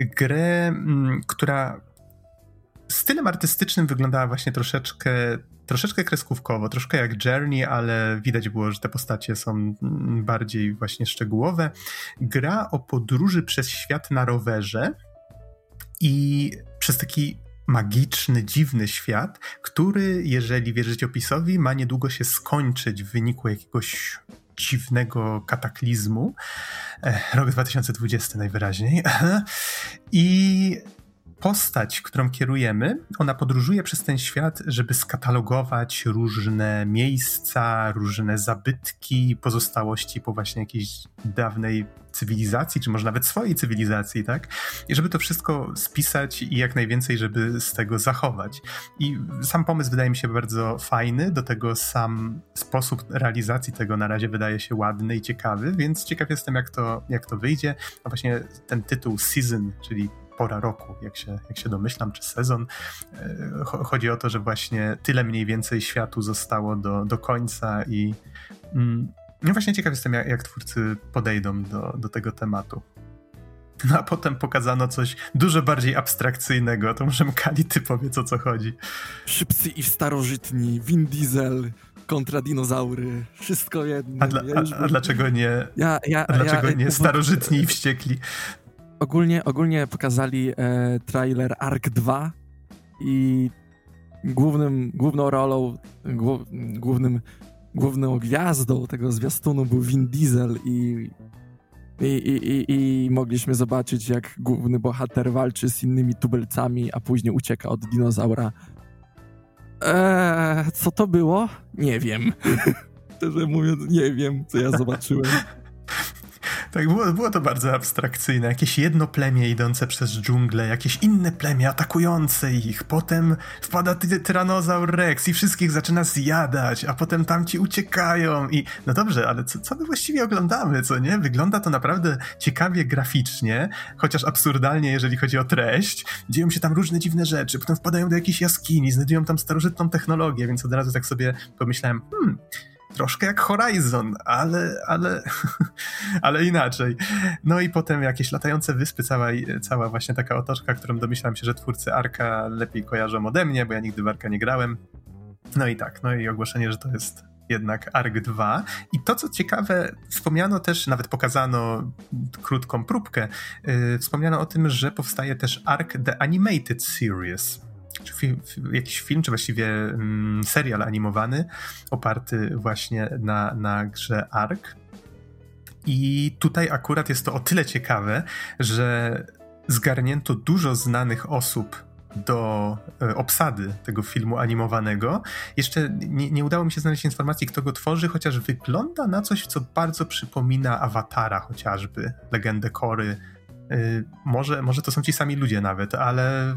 Speaker 1: grę, mm, która stylem artystycznym wyglądała właśnie troszeczkę, troszeczkę kreskówkowo, troszkę jak Journey, ale widać było, że te postacie są mm, bardziej właśnie szczegółowe. Gra o podróży przez świat na rowerze i przez taki magiczny, dziwny świat, który, jeżeli wierzyć opisowi, ma niedługo się skończyć w wyniku jakiegoś dziwnego kataklizmu. E, rok 2020 najwyraźniej. I postać, którą kierujemy, ona podróżuje przez ten świat, żeby skatalogować różne miejsca, różne zabytki, pozostałości po właśnie jakiejś dawnej cywilizacji, czy może nawet swojej cywilizacji, tak? I żeby to wszystko spisać i jak najwięcej, żeby z tego zachować. I sam pomysł wydaje mi się bardzo fajny, do tego sam sposób realizacji tego na razie wydaje się ładny i ciekawy, więc ciekaw jestem, jak to, jak to wyjdzie. A właśnie ten tytuł Season, czyli pora roku, jak się, jak się domyślam, czy sezon. E, chodzi o to, że właśnie tyle mniej więcej światu zostało do, do końca i mm, No właśnie ciekaw jestem, jak, jak twórcy podejdą do, do tego tematu. No a potem pokazano coś dużo bardziej abstrakcyjnego. To może Kali, ty powiedz o co chodzi.
Speaker 2: Szybcy i starożytni, Vin Diesel kontra dinozaury, wszystko jedno.
Speaker 1: A, dla, ja a, a dlaczego nie,
Speaker 2: ja, ja,
Speaker 1: a dlaczego nie starożytni i wściekli?
Speaker 2: Ogólnie, ogólnie pokazali e, trailer Ark 2 i głównym, główną rolą, głównym, główną gwiazdą tego zwiastunu był Vin Diesel i i, i, i, I mogliśmy zobaczyć, jak główny bohater walczy z innymi tubelcami, a później ucieka od dinozaura. Eee, co to było? Nie wiem. Szczerze mówiąc, nie wiem, co ja zobaczyłem.
Speaker 1: Tak, było, było to bardzo abstrakcyjne. Jakieś jedno plemię idące przez dżunglę, jakieś inne plemię atakujące ich. Potem wpada ty tyranozaur Rex i wszystkich zaczyna zjadać, a potem tamci uciekają i... No dobrze, ale co, co my właściwie oglądamy, co nie? Wygląda to naprawdę ciekawie graficznie, chociaż absurdalnie, jeżeli chodzi o treść. Dzieją się tam różne dziwne rzeczy, potem wpadają do jakiejś jaskini, znajdują tam starożytną technologię, więc od razu tak sobie pomyślałem, hmm troszkę jak Horizon, ale, ale, ale inaczej. No i potem jakieś latające wyspy, cała, cała właśnie taka otoczka, którą domyślam się, że twórcy Arka lepiej kojarzą ode mnie, bo ja nigdy w Arka nie grałem. No i tak, no i ogłoszenie, że to jest jednak ARK 2. I to, co ciekawe, wspomniano też, nawet pokazano krótką próbkę, yy, wspomniano o tym, że powstaje też ARK The Animated Series jakiś film, czy właściwie mm, serial animowany oparty właśnie na, na grze Ark. I tutaj akurat jest to o tyle ciekawe, że zgarnięto dużo znanych osób do e, obsady tego filmu animowanego. Jeszcze nie, nie, udało mi się znaleźć informacji, kto go tworzy, chociaż wygląda na coś, co bardzo przypomina Awatara chociażby, legendę Kory. Yy, może, może to są ci sami ludzie nawet, ale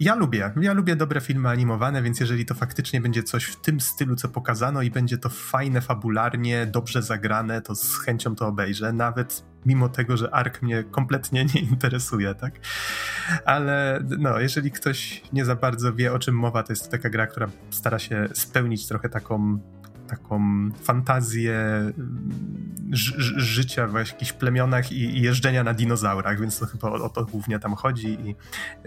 Speaker 1: ja lubię. Ja lubię dobre filmy animowane, więc jeżeli to faktycznie będzie coś w tym stylu, co pokazano i będzie to fajne fabularnie, dobrze zagrane, to z chęcią to obejrzę, nawet mimo tego, że Ark mnie kompletnie nie interesuje, tak? Ale no, jeżeli ktoś nie za bardzo wie, o czym mowa, to jest to taka gra, która stara się spełnić trochę taką taką fantazję mm, życia w jakichś plemionach i, i, jeżdżenia na dinozaurach, więc to chyba o, o to głównie tam chodzi i,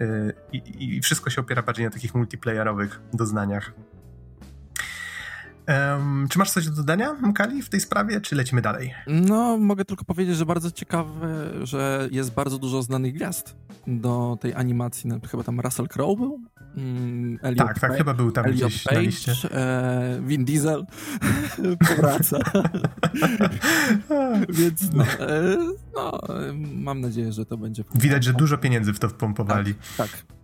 Speaker 1: y, i, i, wszystko się opiera bardziej na takich multiplayerowych doznaniach. Um, czy masz coś do dodania, Mkali, w tej sprawie, czy lecimy dalej?
Speaker 2: No, mogę tylko powiedzieć, że bardzo ciekawe, że jest bardzo dużo znanych gwiazd do tej animacji. Chyba tam Russell Crowe był?
Speaker 1: Mm, Elliot tak, tak, chyba był tam Elliot gdzieś Page, na liście.
Speaker 2: E, Vin Diesel powraca. Więc no, e, no, mam nadzieję, że to będzie...
Speaker 1: Widać, że dużo pieniędzy w to wpompowali.
Speaker 2: Tak, tak.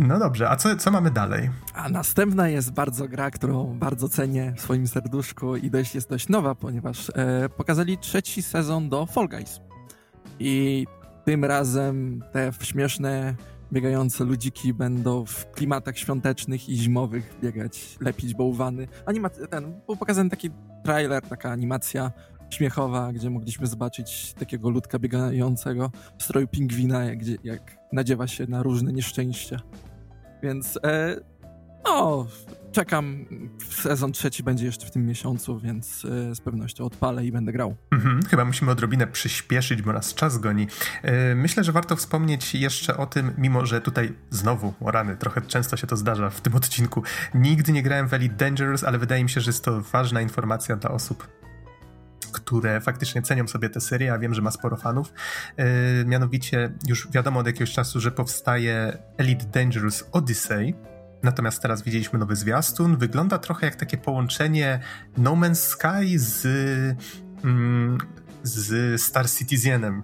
Speaker 1: No dobrze, a co, co mamy dalej?
Speaker 2: A następna jest bardzo gra, którą bardzo cenię w swoim serduszku i dość, jest dość nowa, ponieważ e, pokazali trzeci sezon do Fall Guys. I tym razem te śmieszne, biegające ludziki będą w klimatach świątecznych i zimowych biegać, lepić bałwany. Animacja, ten, był pokazany taki trailer, taka animacja śmiechowa, gdzie mogliśmy zobaczyć takiego ludka biegającego w stroju pingwina, gdzie, jak nadziewa się na różne nieszczęścia. Więc e, no, czekam. Sezon trzeci będzie jeszcze w tym miesiącu, więc e, z pewnością odpalę i będę grał.
Speaker 1: Mhm, chyba musimy odrobinę przyspieszyć, bo nas czas goni. E, myślę, że warto wspomnieć jeszcze o tym, mimo że tutaj znowu, o rany, trochę często się to zdarza w tym odcinku. Nigdy nie grałem w Elite Dangerous, ale wydaje mi się, że jest to ważna informacja dla osób, które faktycznie cenią sobie tę serię, a wiem, że ma sporo fanów. Yy, mianowicie już wiadomo od jakiegoś czasu, że powstaje Elite Dangerous Odyssey, Natomiast teraz widzieliśmy nowy zwiastun. Wygląda trochę jak takie połączenie No Man's Sky z, mm, z Star Citizenem.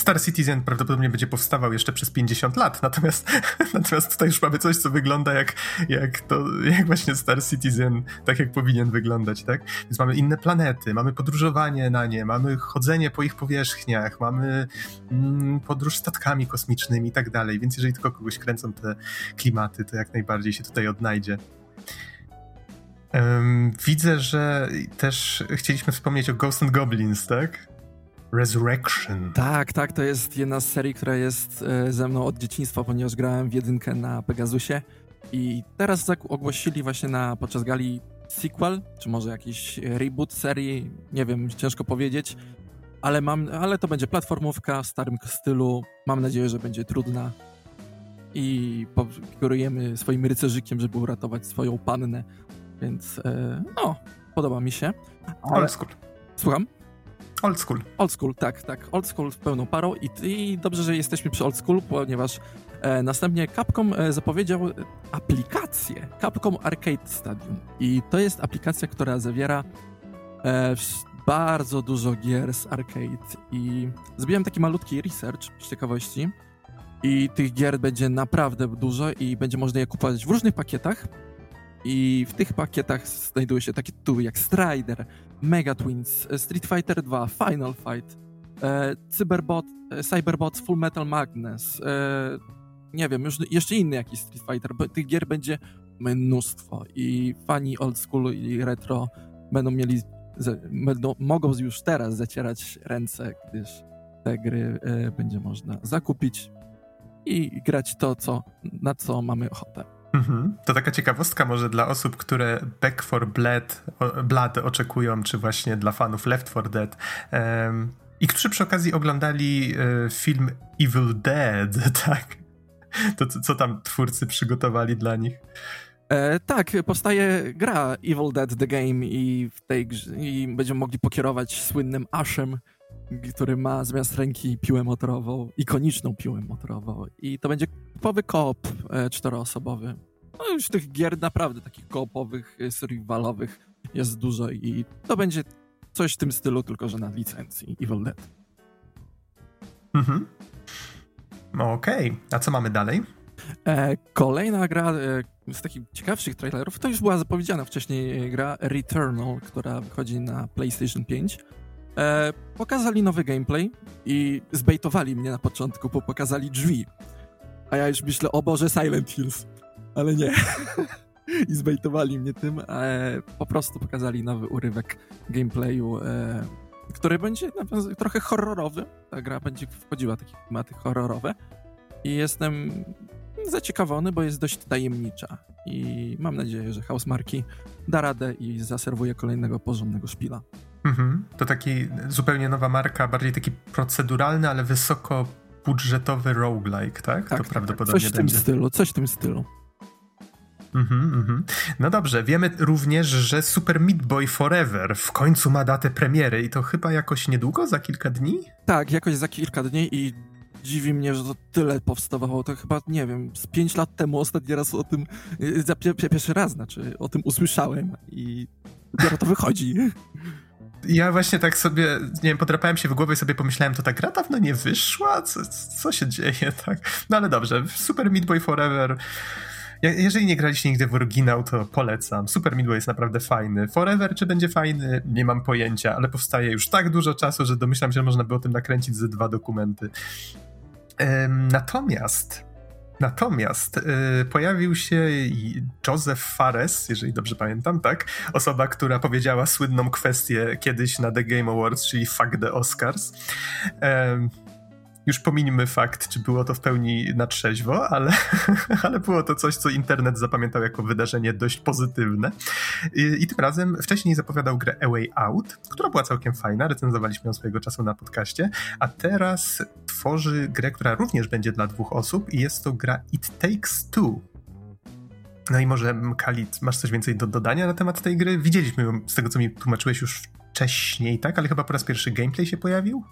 Speaker 1: Star Citizen prawdopodobnie będzie powstawał jeszcze przez 50 lat, natomiast, natomiast tutaj już mamy coś, co wygląda jak, jak, to, jak właśnie Star Citizen, tak jak powinien wyglądać, tak? Więc mamy inne planety, mamy podróżowanie na nie, mamy chodzenie po ich powierzchniach, mamy mm, podróż statkami kosmicznymi i tak dalej, więc jeżeli tylko kogoś kręcą te klimaty, to jak najbardziej się tutaj odnajdzie. Um, widzę, że też chcieliśmy wspomnieć o Ghost and Goblins, tak? Resurrection.
Speaker 2: Tak, tak, to jest jedna z serii, która jest e, ze mną od dzieciństwa, ponieważ grałem w jedynkę na Pegasusie i teraz ogłosili właśnie na, podczas gali sequel, czy może jakiś reboot serii, nie wiem, ciężko powiedzieć, ale, mam, ale to będzie platformówka w starym stylu. Mam nadzieję, że będzie trudna i kierujemy swoim rycerzykiem, żeby uratować swoją pannę, więc e, no, podoba mi się.
Speaker 1: Ale... School.
Speaker 2: Słucham?
Speaker 1: Old school.
Speaker 2: Old school, tak, tak. Old school z pełną parą i, i dobrze, że jesteśmy przy old school, ponieważ e, następnie Capcom e, zapowiedział aplikację Capcom Arcade Stadium i to jest aplikacja, która zawiera e, bardzo dużo gier z arcade i zrobiłem taki malutki research z ciekawości i tych gier będzie naprawdę dużo i będzie można je kupować w różnych pakietach i w tych pakietach znajdują się takie tytuły jak Strider, Mega Twins, Street Fighter 2, Final Fight, e, Cyberbot, e, Cyberbots, Full Metal Magnus, e, nie wiem, już jeszcze inny jakiś Street Fighter, bo tych gier będzie mnóstwo i fani old school i retro będą mieli, będą, mogą już teraz zacierać ręce, gdyż te gry e, będzie można zakupić i grać to, co, na co mamy ochotę.
Speaker 1: Mhm. To taka ciekawostka może dla osób, które Back for Blood, Blood oczekują, czy właśnie dla fanów Left 4 Dead. Um, I którzy przy okazji oglądali e, film Evil Dead, tak? To co, tam twórcy przygotowali dla nich?
Speaker 2: E, tak, powstaje gra Evil Dead The Game i w tej grze, i będziemy mogli pokierować słynnym Ashem, który ma zamiast ręki piłę motorową, ikoniczną piłę motorową. I to będzie typowy koop e, czteroosobowy. No już tych gier naprawdę takich koopowych, e, survivalowych jest dużo i to będzie coś w tym stylu, tylko że na licencji Evil Dead.
Speaker 1: Mhm. No okej, okay. a co mamy dalej?
Speaker 2: E, kolejna gra e, z takich ciekawszych trailerów, to już była zapowiedziana wcześniej e, gra Returnal, która wychodzi na PlayStation 5. E, pokazali nowy gameplay i zbejtowali mnie na początku, bo pokazali drzwi. A ja już myślę, o Boże, Silent Hills. Ale nie. I zbejtowali mnie tym. E, po prostu pokazali nowy urywek gameplayu, e, który będzie trochę horrorowy. Ta gra będzie wchodziła takie tematy horrorowe. I jestem zaciekawiony, bo jest dość tajemnicza. I mam nadzieję, że House Marki da radę i zaserwuje kolejnego porządnego szpila.
Speaker 1: Mhm. To taki zupełnie nowa marka, bardziej taki proceduralny, ale wysoko budżetowy roguelike, tak?
Speaker 2: tak
Speaker 1: to
Speaker 2: tak, prawdopodobnie Coś w będzie. tym stylu, coś w tym stylu.
Speaker 1: Mhm, mhm. No dobrze, wiemy również, że Super Meat Boy Forever w końcu ma datę premiery i to chyba jakoś niedługo, za kilka dni?
Speaker 2: Tak, jakoś za kilka dni i dziwi mnie, że to tyle powstawało. To chyba, nie wiem, z pięć lat temu ostatni raz o tym, y, za pierwszy raz, znaczy, o tym usłyszałem i dopiero to wychodzi.
Speaker 1: Ja właśnie tak sobie, nie wiem, podrapałem się w głowie i sobie pomyślałem, to ta gra dawno nie wyszła? Co, co się dzieje, tak? No ale dobrze, Super Meat Boy Forever... Jeżeli nie graliście nigdy w oryginał, to polecam. Super Meat Boy jest naprawdę fajny. Forever, czy będzie fajny? Nie mam pojęcia, ale powstaje już tak dużo czasu, że domyślam się, że można by o tym nakręcić ze dwa dokumenty. Natomiast Natomiast y, pojawił się Joseph Fares, jeżeli dobrze pamiętam, tak? Osoba, która powiedziała słynną kwestię kiedyś na The Game Awards, czyli fuck the Oscars. Już pominimy fakt, czy było to w pełni na trzeźwo, ale, ale było to coś, co internet zapamiętał jako wydarzenie dość pozytywne. I, I, tym razem wcześniej zapowiadał grę A Way Out, która była całkiem fajna, recenzowaliśmy ją swojego czasu na podcaście, a teraz tworzy grę, która również będzie dla dwóch osób i jest to gra It Takes Two. No i może Kalit, masz coś więcej do dodania na temat tej gry? Widzieliśmy ją z tego, co mi tłumaczyłeś już wcześniej, tak? Ale chyba po raz pierwszy gameplay się pojawił?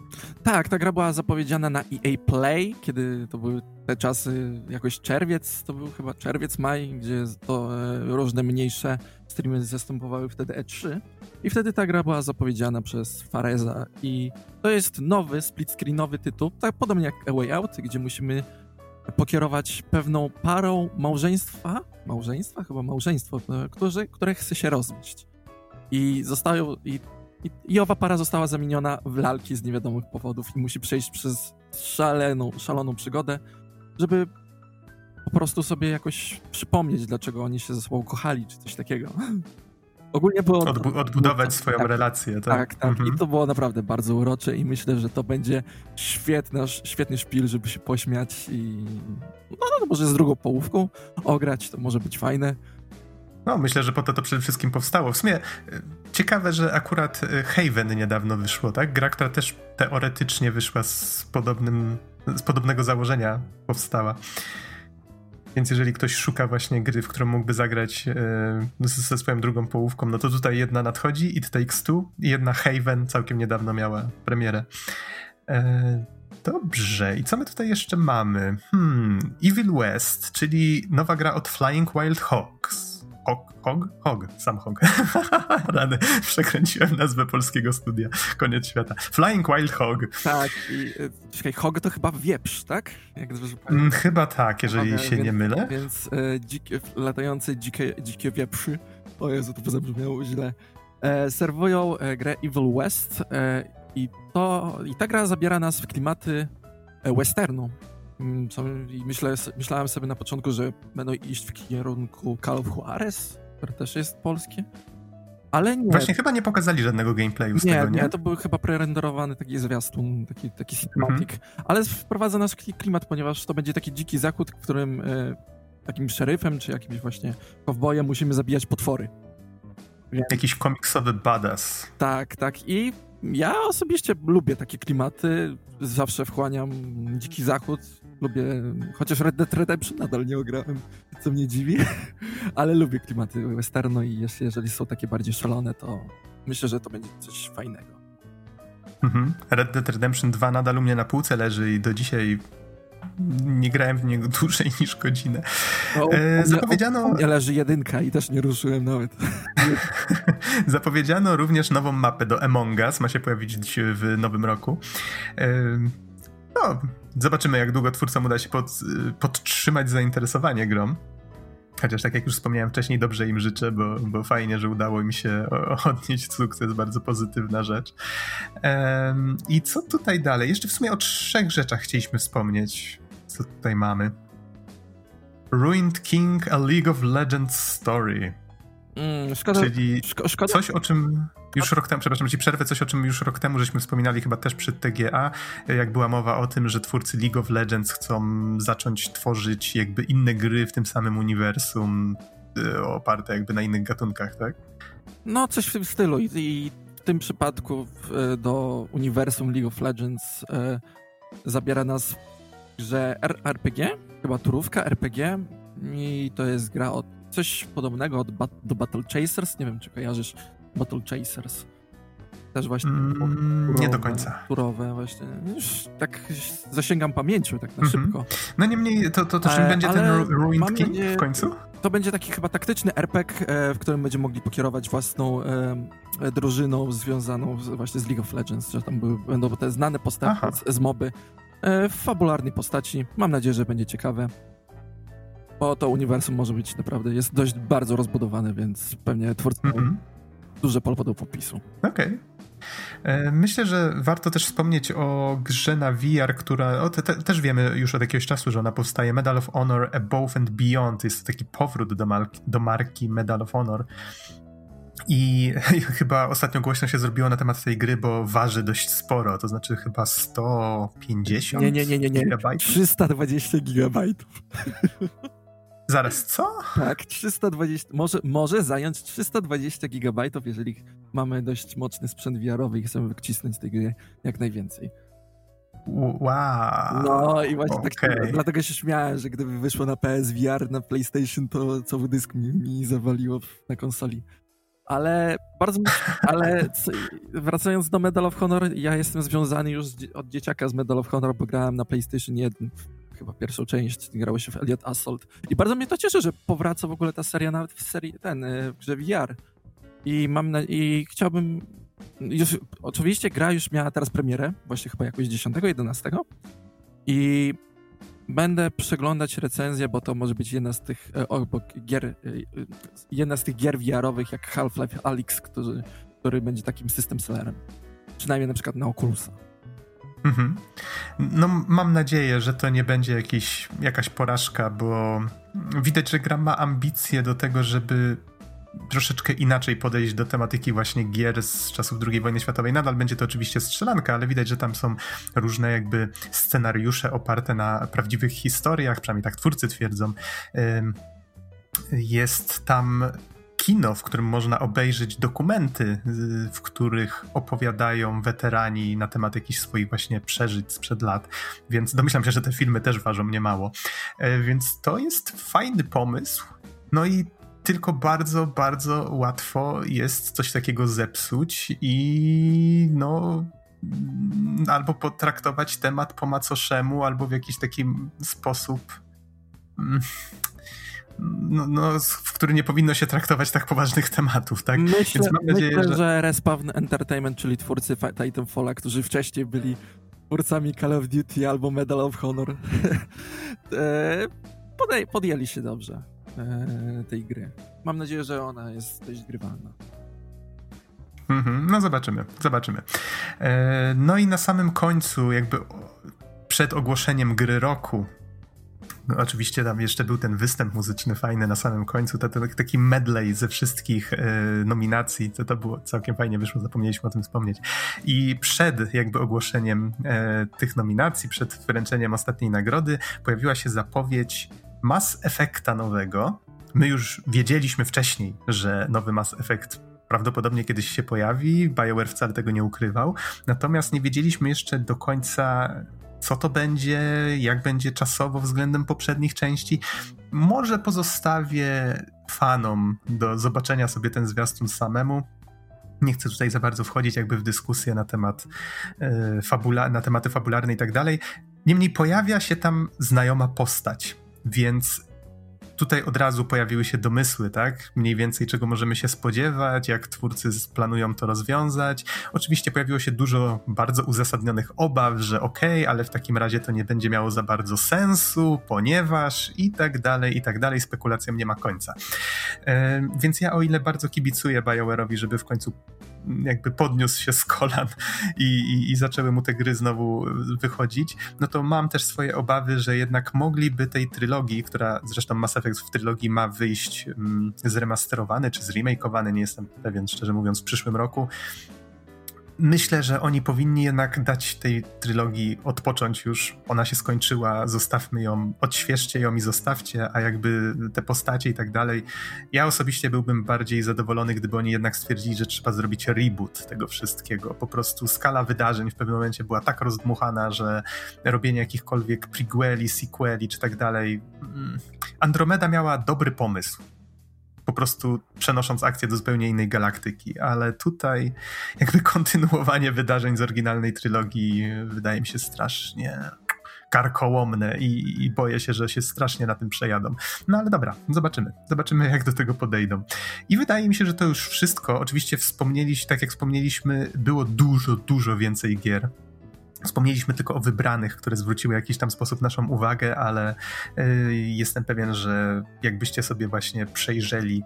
Speaker 2: Tak, ta gra była zapowiedziana na EA Play, kiedy to były te czasy, jakoś czerwiec, to był chyba czerwiec, maj, gdzie to e, różne mniejsze streamy zastępowały wtedy E3 i wtedy ta gra była zapowiedziana przez Fareza i to jest nowy, split-screenowy tytuł, tak podobnie jak A Way Out, gdzie musimy pokierować pewną parą małżeństwa, małżeństwa? Chyba małżeństwo, e, które, które chce się rozwieść. I zostają, i i, I owa para została zamieniona w lalki z niewiadomych powodów i musi przejść przez szaleną, szaloną przygodę, żeby po prostu sobie jakoś przypomnieć, dlaczego oni się ze sobą kochali, czy coś takiego.
Speaker 1: Ogólnie było... Odbu odbudować swoją tak, relację, tak?
Speaker 2: Tak, tak. Mhm. I to było naprawdę bardzo urocze i myślę, że to będzie świetny, świetny szpil, żeby się pośmiać i no, no może z drugą połówką ograć, to może być fajne.
Speaker 1: No, myślę, że po to to przede wszystkim powstało. W sumie ciekawe, że akurat Haven niedawno wyszło, tak? Gra, która też teoretycznie wyszła z podobnym, z podobnego założenia powstała. Więc jeżeli ktoś szuka właśnie gry, w którą mógłby zagrać e, ze swoją drugą połówką, no to tutaj jedna nadchodzi, It Takes Two i jedna Haven całkiem niedawno miała premierę. E, dobrze, i co my tutaj jeszcze mamy? Hmm, Evil West, czyli nowa gra od Flying Wild Hawks. Hog? Hog? Hog, sam Hog. Rany, przekręciłem nazwę polskiego studia. Koniec świata. Flying Wild Hog.
Speaker 2: Tak, i e, czekaj, Hog to chyba wieprz, tak?
Speaker 1: Jak mm, chyba tak, jeżeli Hog, się
Speaker 2: więc,
Speaker 1: nie mylę.
Speaker 2: Więc e, dzikie, latające dzikie, dzikie wieprzy, o Jezu, to zabrzmiało źle, e, serwują e, grę Evil West e, i, to, i ta gra zabiera nas w klimaty e, westernu. Mm, myślę, myślałem sobie na początku, że będą iść w kierunku Call of Juarez, które też jest polskie. Ale nie.
Speaker 1: Właśnie chyba nie pokazali żadnego gameplayu z
Speaker 2: nie,
Speaker 1: tego, nie?
Speaker 2: Nie, to był chyba prerenderowany taki zwiastun, taki, taki cinematic. Mhm. Ale wprowadza nasz klimat, ponieważ to będzie taki dziki zachód, w którym e, takim szeryfem, czy jakimś właśnie kowbojem musimy zabijać potwory.
Speaker 1: Więc... Jakiś komiksowy badass.
Speaker 2: Tak, tak. I ja osobiście lubię takie klimaty. Zawsze wchłaniam Dziki Zachód. Lubię, chociaż Red Dead Redemption nadal nie ograłem, co mnie dziwi, ale lubię klimaty westernu i jeżeli są takie bardziej szalone, to myślę, że to będzie coś fajnego.
Speaker 1: Mhm. Red Dead Redemption 2 nadal u mnie na półce leży i do dzisiaj nie grałem w niego dłużej niż godzinę.
Speaker 2: No, e, zapowiedziano... Nie leży jedynka i też nie ruszyłem nawet.
Speaker 1: zapowiedziano również nową mapę do Among Us, ma się pojawić w nowym roku. E, no, zobaczymy jak długo twórcom uda się pod, podtrzymać zainteresowanie grą. Chociaż tak jak już wspomniałem wcześniej, dobrze im życzę, bo, bo fajnie, że udało mi się odnieść sukces, bardzo pozytywna rzecz. Um, I co tutaj dalej? Jeszcze w sumie o trzech rzeczach chcieliśmy wspomnieć. Co tutaj mamy? Ruined King, A League of Legends Story. Mm, szkoda, Czyli szko szkoda. coś, o czym już rok temu, przepraszam, ci przerwę, coś o czym już rok temu żeśmy wspominali chyba też przy TGA, jak była mowa o tym, że twórcy League of Legends chcą zacząć tworzyć jakby inne gry w tym samym uniwersum, y, oparte jakby na innych gatunkach, tak?
Speaker 2: No, coś w tym stylu. I, i w tym przypadku w, do uniwersum League of Legends e, zabiera nas że RPG, chyba turówka RPG i to jest gra od coś podobnego od ba do Battle Chasers, nie wiem czy kojarzysz Battle Chasers. Też właśnie. Mm,
Speaker 1: turowe, nie do końca.
Speaker 2: Turowe, właśnie. Już tak zasięgam pamięcią, tak na mm -hmm. szybko.
Speaker 1: No niemniej, to, to, to czym e, będzie ten Ruined King nadzieję, w końcu?
Speaker 2: To będzie taki chyba taktyczny RPG, e, w którym będziemy mogli pokierować własną e, drużyną związaną właśnie z League of Legends, że tam były, będą te znane postacie z, z moby w fabularnej postaci. Mam nadzieję, że będzie ciekawe. Bo to uniwersum może być naprawdę, jest dość bardzo rozbudowane, więc pewnie twórcy mm -hmm duże pole do popisu.
Speaker 1: Okej. Okay. E, myślę, że warto też wspomnieć o grze na VR, która o, te, te, też wiemy już od jakiegoś czasu, że ona powstaje. Medal of Honor Above and Beyond jest taki powrót do, marki, do marki Medal of Honor. I chyba ostatnio głośno się zrobiło na temat tej gry, bo waży dość sporo, to znaczy chyba 150
Speaker 2: nie, nie, nie, nie, nie. gigabajtów. 320 gigabajtów.
Speaker 1: Zaraz, co?
Speaker 2: Tak, 320, może, może zająć 320 gigabajtów, jeżeli mamy dość mocny sprzęt VR-owy i chcemy wycisnąć z tej gry jak najwięcej.
Speaker 1: Wow.
Speaker 2: No i właśnie okay. tak, dlatego się śmiałem, że gdyby wyszło na PSVR, na PlayStation, to cały dysk mi, mi zawaliło na konsoli. Ale bardzo, ale wracając do Medal of Honor, ja jestem związany już od dzieciaka z Medal of Honor, bo grałem na PlayStation 1 chyba pierwszą część, grało się w Elliot Assault. I bardzo mnie to cieszy, że powraca w ogóle ta seria nawet w serii ten, y, w grze VR. I mam na, i chciałbym już, oczywiście gra już miała teraz premierę, właśnie chyba jakoś 10-11 i będę przeglądać recenzję, bo to może być jedna z tych e, obok gier, e, jedna z tych gier VR-owych jak Half-Life Alyx, który, który będzie takim system sellerem. Przynajmniej na przykład na Oculusa.
Speaker 1: Mhm. No, mam nadzieję, że to nie będzie jakiś, jakaś porażka, bo widać, że gra ma ambicje do tego, żeby troszeczkę inaczej podejść do tematyki właśnie gier z czasów II wojny światowej. Nadal będzie to oczywiście strzelanka, ale widać, że tam są różne jakby scenariusze oparte na prawdziwych historiach, przynajmniej tak twórcy twierdzą. Jest tam kino, w którym można obejrzeć dokumenty, w których opowiadają weterani na temat jakichś swoich właśnie przeżyć sprzed lat, więc domyślam się, że te filmy też ważą niemało. E, więc to jest fajny pomysł. No i tylko bardzo, bardzo łatwo jest coś takiego zepsuć i no albo potraktować temat po macoszemu, albo w jakiś taki sposób mm, no, no, w który nie powinno się traktować tak poważnych tematów, tak?
Speaker 2: Myślę, nadzieję, myślę, że... że Respawn Entertainment, czyli twórcy Titanfalla, którzy wcześniej byli twórcami Call of Duty albo Medal of Honor, e, podjęli się dobrze e, tej gry. Mam nadzieję, że ona jest dość grywalna.
Speaker 1: Mhm, no zobaczymy, zobaczymy. E, no i na samym końcu, jakby przed ogłoszeniem gry roku, no, oczywiście tam jeszcze był ten występ muzyczny fajny na samym końcu, to, to taki medley ze wszystkich e, nominacji, to, to było całkiem fajnie wyszło, zapomnieliśmy o tym wspomnieć. I przed jakby ogłoszeniem e, tych nominacji, przed wręczeniem ostatniej nagrody, pojawiła się zapowiedź Mass Effecta nowego. My już wiedzieliśmy wcześniej, że nowy Mass Effect prawdopodobnie kiedyś się pojawi. BioWare wcale tego nie ukrywał. Natomiast nie wiedzieliśmy jeszcze do końca, co to będzie, jak będzie czasowo względem poprzednich części. Może pozostawię fanom do zobaczenia sobie ten zwiastun samemu. Nie chcę tutaj za bardzo wchodzić jakby w dyskusję na temat e, fabula, na tematy fabularne i tak dalej. Niemniej pojawia się tam znajoma postać, więc tutaj od razu pojawiły się domysły, tak? Mniej więcej czego możemy się spodziewać, jak twórcy planują to rozwiązać. Oczywiście pojawiło się dużo bardzo uzasadnionych obaw, że okej, okay, ale w takim razie to nie będzie miało za bardzo sensu, ponieważ i tak dalej, i tak dalej. Spekulacjom nie ma końca. Yy, więc ja o ile bardzo kibicuję BioWare'owi, żeby w końcu jakby podniósł się z kolan i, i, i, zaczęły mu te gry znowu wychodzić, no to mam też swoje obawy, że jednak mogliby tej trylogii, która zresztą Mass Effect w trylogii ma wyjść mm, zremasterowany czy zremakeowany, nie jestem pewien, szczerze mówiąc, w przyszłym roku, myślę, że oni powinni jednak dać tej trylogii odpocząć już. Ona się skończyła, zostawmy ją, odświeżcie ją i zostawcie, a jakby te postacie i tak dalej. Ja osobiście byłbym bardziej zadowolony, gdyby oni jednak stwierdzili, że trzeba zrobić reboot tego wszystkiego. Po prostu skala wydarzeń w pewnym momencie była tak rozdmuchana, że robienie jakichkolwiek prequeli, sequeli czy tak dalej. Mm, Andromeda miała dobry pomysł po prostu przenosząc akcję do zupełnie innej galaktyki, ale tutaj jakby kontynuowanie wydarzeń z oryginalnej trylogii wydaje mi się strasznie karkołomne i, i, boję się, że się strasznie na tym przejadą. No ale dobra, zobaczymy. Zobaczymy, jak do tego podejdą. I wydaje mi się, że to już wszystko. Oczywiście wspomnieliśmy, tak jak wspomnieliśmy, było dużo, dużo więcej gier. Wspomnieliśmy tylko o wybranych, które zwróciły w jakiś tam sposób naszą uwagę, ale y, jestem pewien, że jakbyście sobie właśnie przejrzeli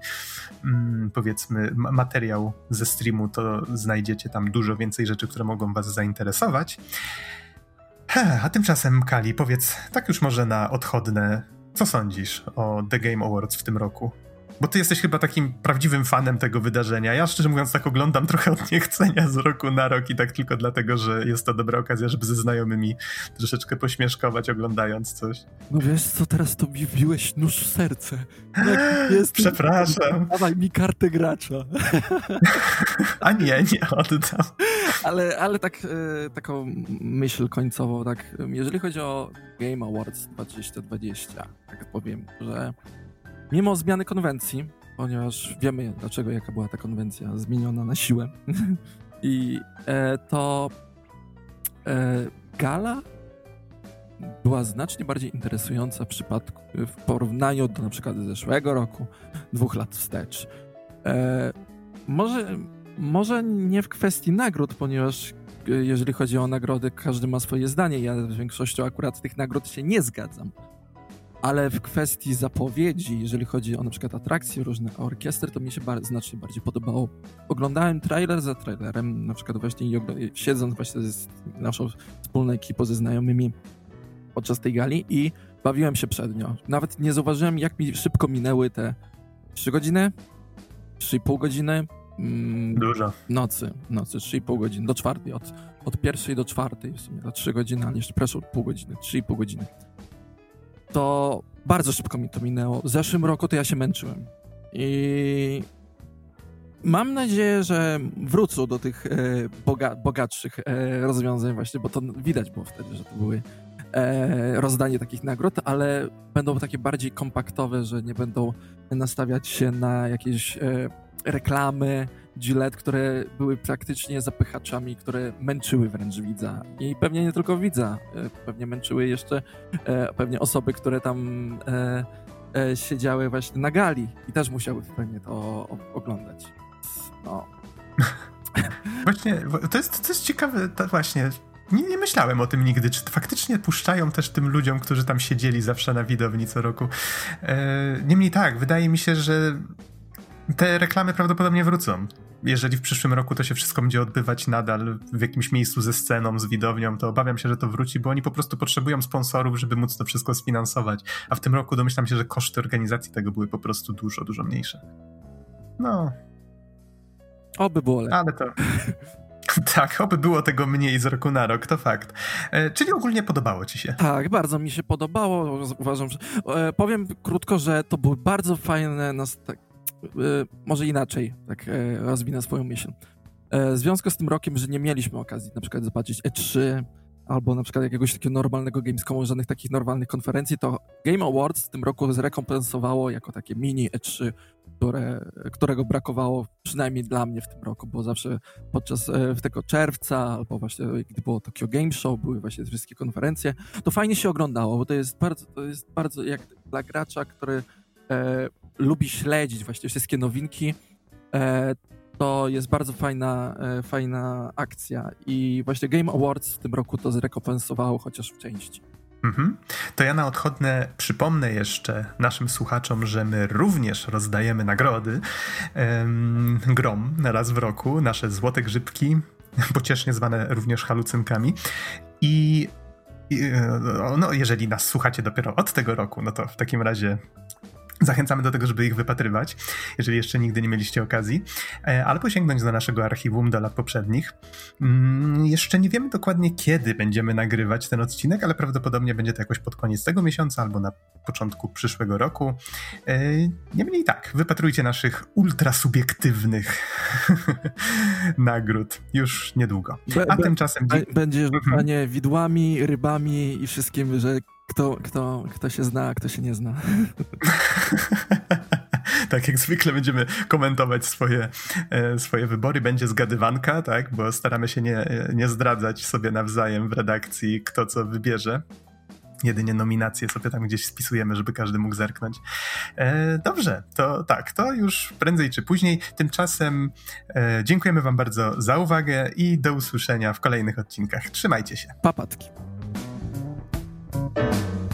Speaker 1: mm, powiedzmy materiał ze streamu, to znajdziecie tam dużo więcej rzeczy, które mogą was zainteresować. A tymczasem, Kali, powiedz tak już może na odchodne, co sądzisz o The Game Awards w tym roku? Bo ty jesteś chyba takim prawdziwym fanem tego wydarzenia. Ja szczerze mówiąc tak oglądam trochę od niechcenia z roku na rok i tak tylko dlatego, że jest to dobra okazja, żeby ze znajomymi troszeczkę pośmieszkować oglądając coś.
Speaker 2: No wiesz co, teraz to mi wbiłeś nóż w serce.
Speaker 1: Jest... Przepraszam.
Speaker 2: Dawaj mi kartę gracza.
Speaker 1: A nie, nie oddam.
Speaker 2: Ale, ale tak, e, taką myśl końcową, tak, jeżeli chodzi o Game Awards 2020, tak powiem, że Mimo zmiany konwencji, ponieważ wiemy dlaczego, jaka była ta konwencja zmieniona na siłę, i e, to e, gala była znacznie bardziej interesująca w przypadku, w porównaniu do na przykład zeszłego roku, dwóch lat wstecz. E, może, może nie w kwestii nagród, ponieważ e, jeżeli chodzi o nagrody, każdy ma swoje zdanie. Ja z większością akurat tych nagród się nie zgadzam ale w kwestii zapowiedzi, jeżeli chodzi o na przykład atrakcje, różne orkiestry, to mi się bar znacznie bardziej podobało. Oglądałem trailer za trailerem, na przykład właśnie siedząc właśnie z naszą wspólną ekipą, ze znajomymi podczas tej gali i bawiłem się przed nią. Nawet nie zauważyłem, jak mi szybko minęły te 3 godziny, 3,5 godziny.
Speaker 1: Mm, Dużo.
Speaker 2: Nocy, nocy, 3,5 godziny, do czwartej, od, od pierwszej do czwartej w sumie, na 3 godziny, ale jeszcze proszę, pół godziny, 3,5 godziny to bardzo szybko mi to minęło. W zeszłym roku to ja się męczyłem. I Mam nadzieję, że wrócą do tych e, boga, bogatszych e, rozwiązań właśnie, bo to widać było wtedy, że to były e, rozdanie takich nagród, ale będą takie bardziej kompaktowe, że nie będą nastawiać się na jakieś e, reklamy Gillette, które były praktycznie zapychaczami, które męczyły wręcz widza. I pewnie nie tylko widza, e, pewnie męczyły jeszcze e, pewnie osoby, które tam e, siedziały właśnie na gali i też musiały pewnie to oglądać. No.
Speaker 1: Właśnie, to jest, to jest ciekawe, to właśnie, nie, nie, myślałem o tym nigdy, czy faktycznie puszczają też tym ludziom, którzy tam siedzieli zawsze na widowni co roku. E, niemniej tak, wydaje mi się, że te reklamy prawdopodobnie wrócą. Jeżeli w przyszłym roku to się wszystko będzie odbywać nadal w jakimś miejscu ze sceną, z widownią, to obawiam się, że to wróci, bo oni po prostu potrzebują sponsorów, żeby móc to wszystko sfinansować. A w tym roku domyślam się, że koszty organizacji tego były po prostu dużo, dużo mniejsze. No.
Speaker 2: Oby było lepiej.
Speaker 1: Ale to. Tak, oby było tego mniej z roku na rok, to fakt. E, czyli ogólnie podobało ci się?
Speaker 2: Tak, bardzo mi się podobało. Uważam, że. E, powiem krótko, że to były bardzo fajne. Nas, tak, może inaczej, tak e, rozwinę swoją myśl. E, w związku z tym rokiem, że nie mieliśmy okazji na przykład zobaczyć E3 albo na przykład jakiegoś takiego normalnego Gamescomu, żadnych takich normalnych konferencji, to Game Awards w tym roku zrekompensowało jako takie mini E3 które, którego brakowało przynajmniej dla mnie w tym roku, bo zawsze podczas e, tego czerwca albo właśnie gdy było Tokyo Game Show, były właśnie wszystkie konferencje, to fajnie się oglądało, bo to jest bardzo, to jest bardzo jak dla gracza, który e, lubi śledzić właśnie wszystkie nowinki, e, to jest bardzo fajna, e, fajna akcja i właśnie Game Awards w tym roku to zrekompensowało chociaż w części.
Speaker 1: Mhm. To ja na odchodne przypomnę jeszcze naszym słuchaczom, że my również rozdajemy nagrody grom raz w roku, nasze złote grzybki, pociesznie zwane również halucynkami. I, i no, jeżeli nas słuchacie dopiero od tego roku, no to w takim razie Zachęcamy do tego, żeby ich wypatrywać, jeżeli jeszcze nigdy nie mieliście okazji, e, albo sięgnąć do naszego archiwum do lat poprzednich. Mm, jeszcze nie wiemy dokładnie, kiedy będziemy nagrywać ten odcinek, ale prawdopodobnie będzie to jakoś pod koniec tego miesiąca albo na początku przyszłego roku. E, niemniej tak, wypatrujcie naszych ultrasubiektywnych nagród już niedługo.
Speaker 2: A tymczasem... Będzie rzucanie mhm. widłami, rybami i wszystkim, że kto, kto, kto się zna, a kto się nie zna.
Speaker 1: tak jak zwykle będziemy komentować swoje, e, swoje wybory. Będzie zgadywanka, tak? Bo staramy się nie, nie zdradzać sobie nawzajem w redakcji, kto co wybierze. Jedynie nominacje sobie tam gdzieś spisujemy, żeby każdy mógł zerknąć. E, dobrze, to tak, to już prędzej czy później. Tymczasem e, dziękujemy Wam bardzo za uwagę i do usłyszenia w kolejnych odcinkach. Trzymajcie się.
Speaker 2: Papatki. Música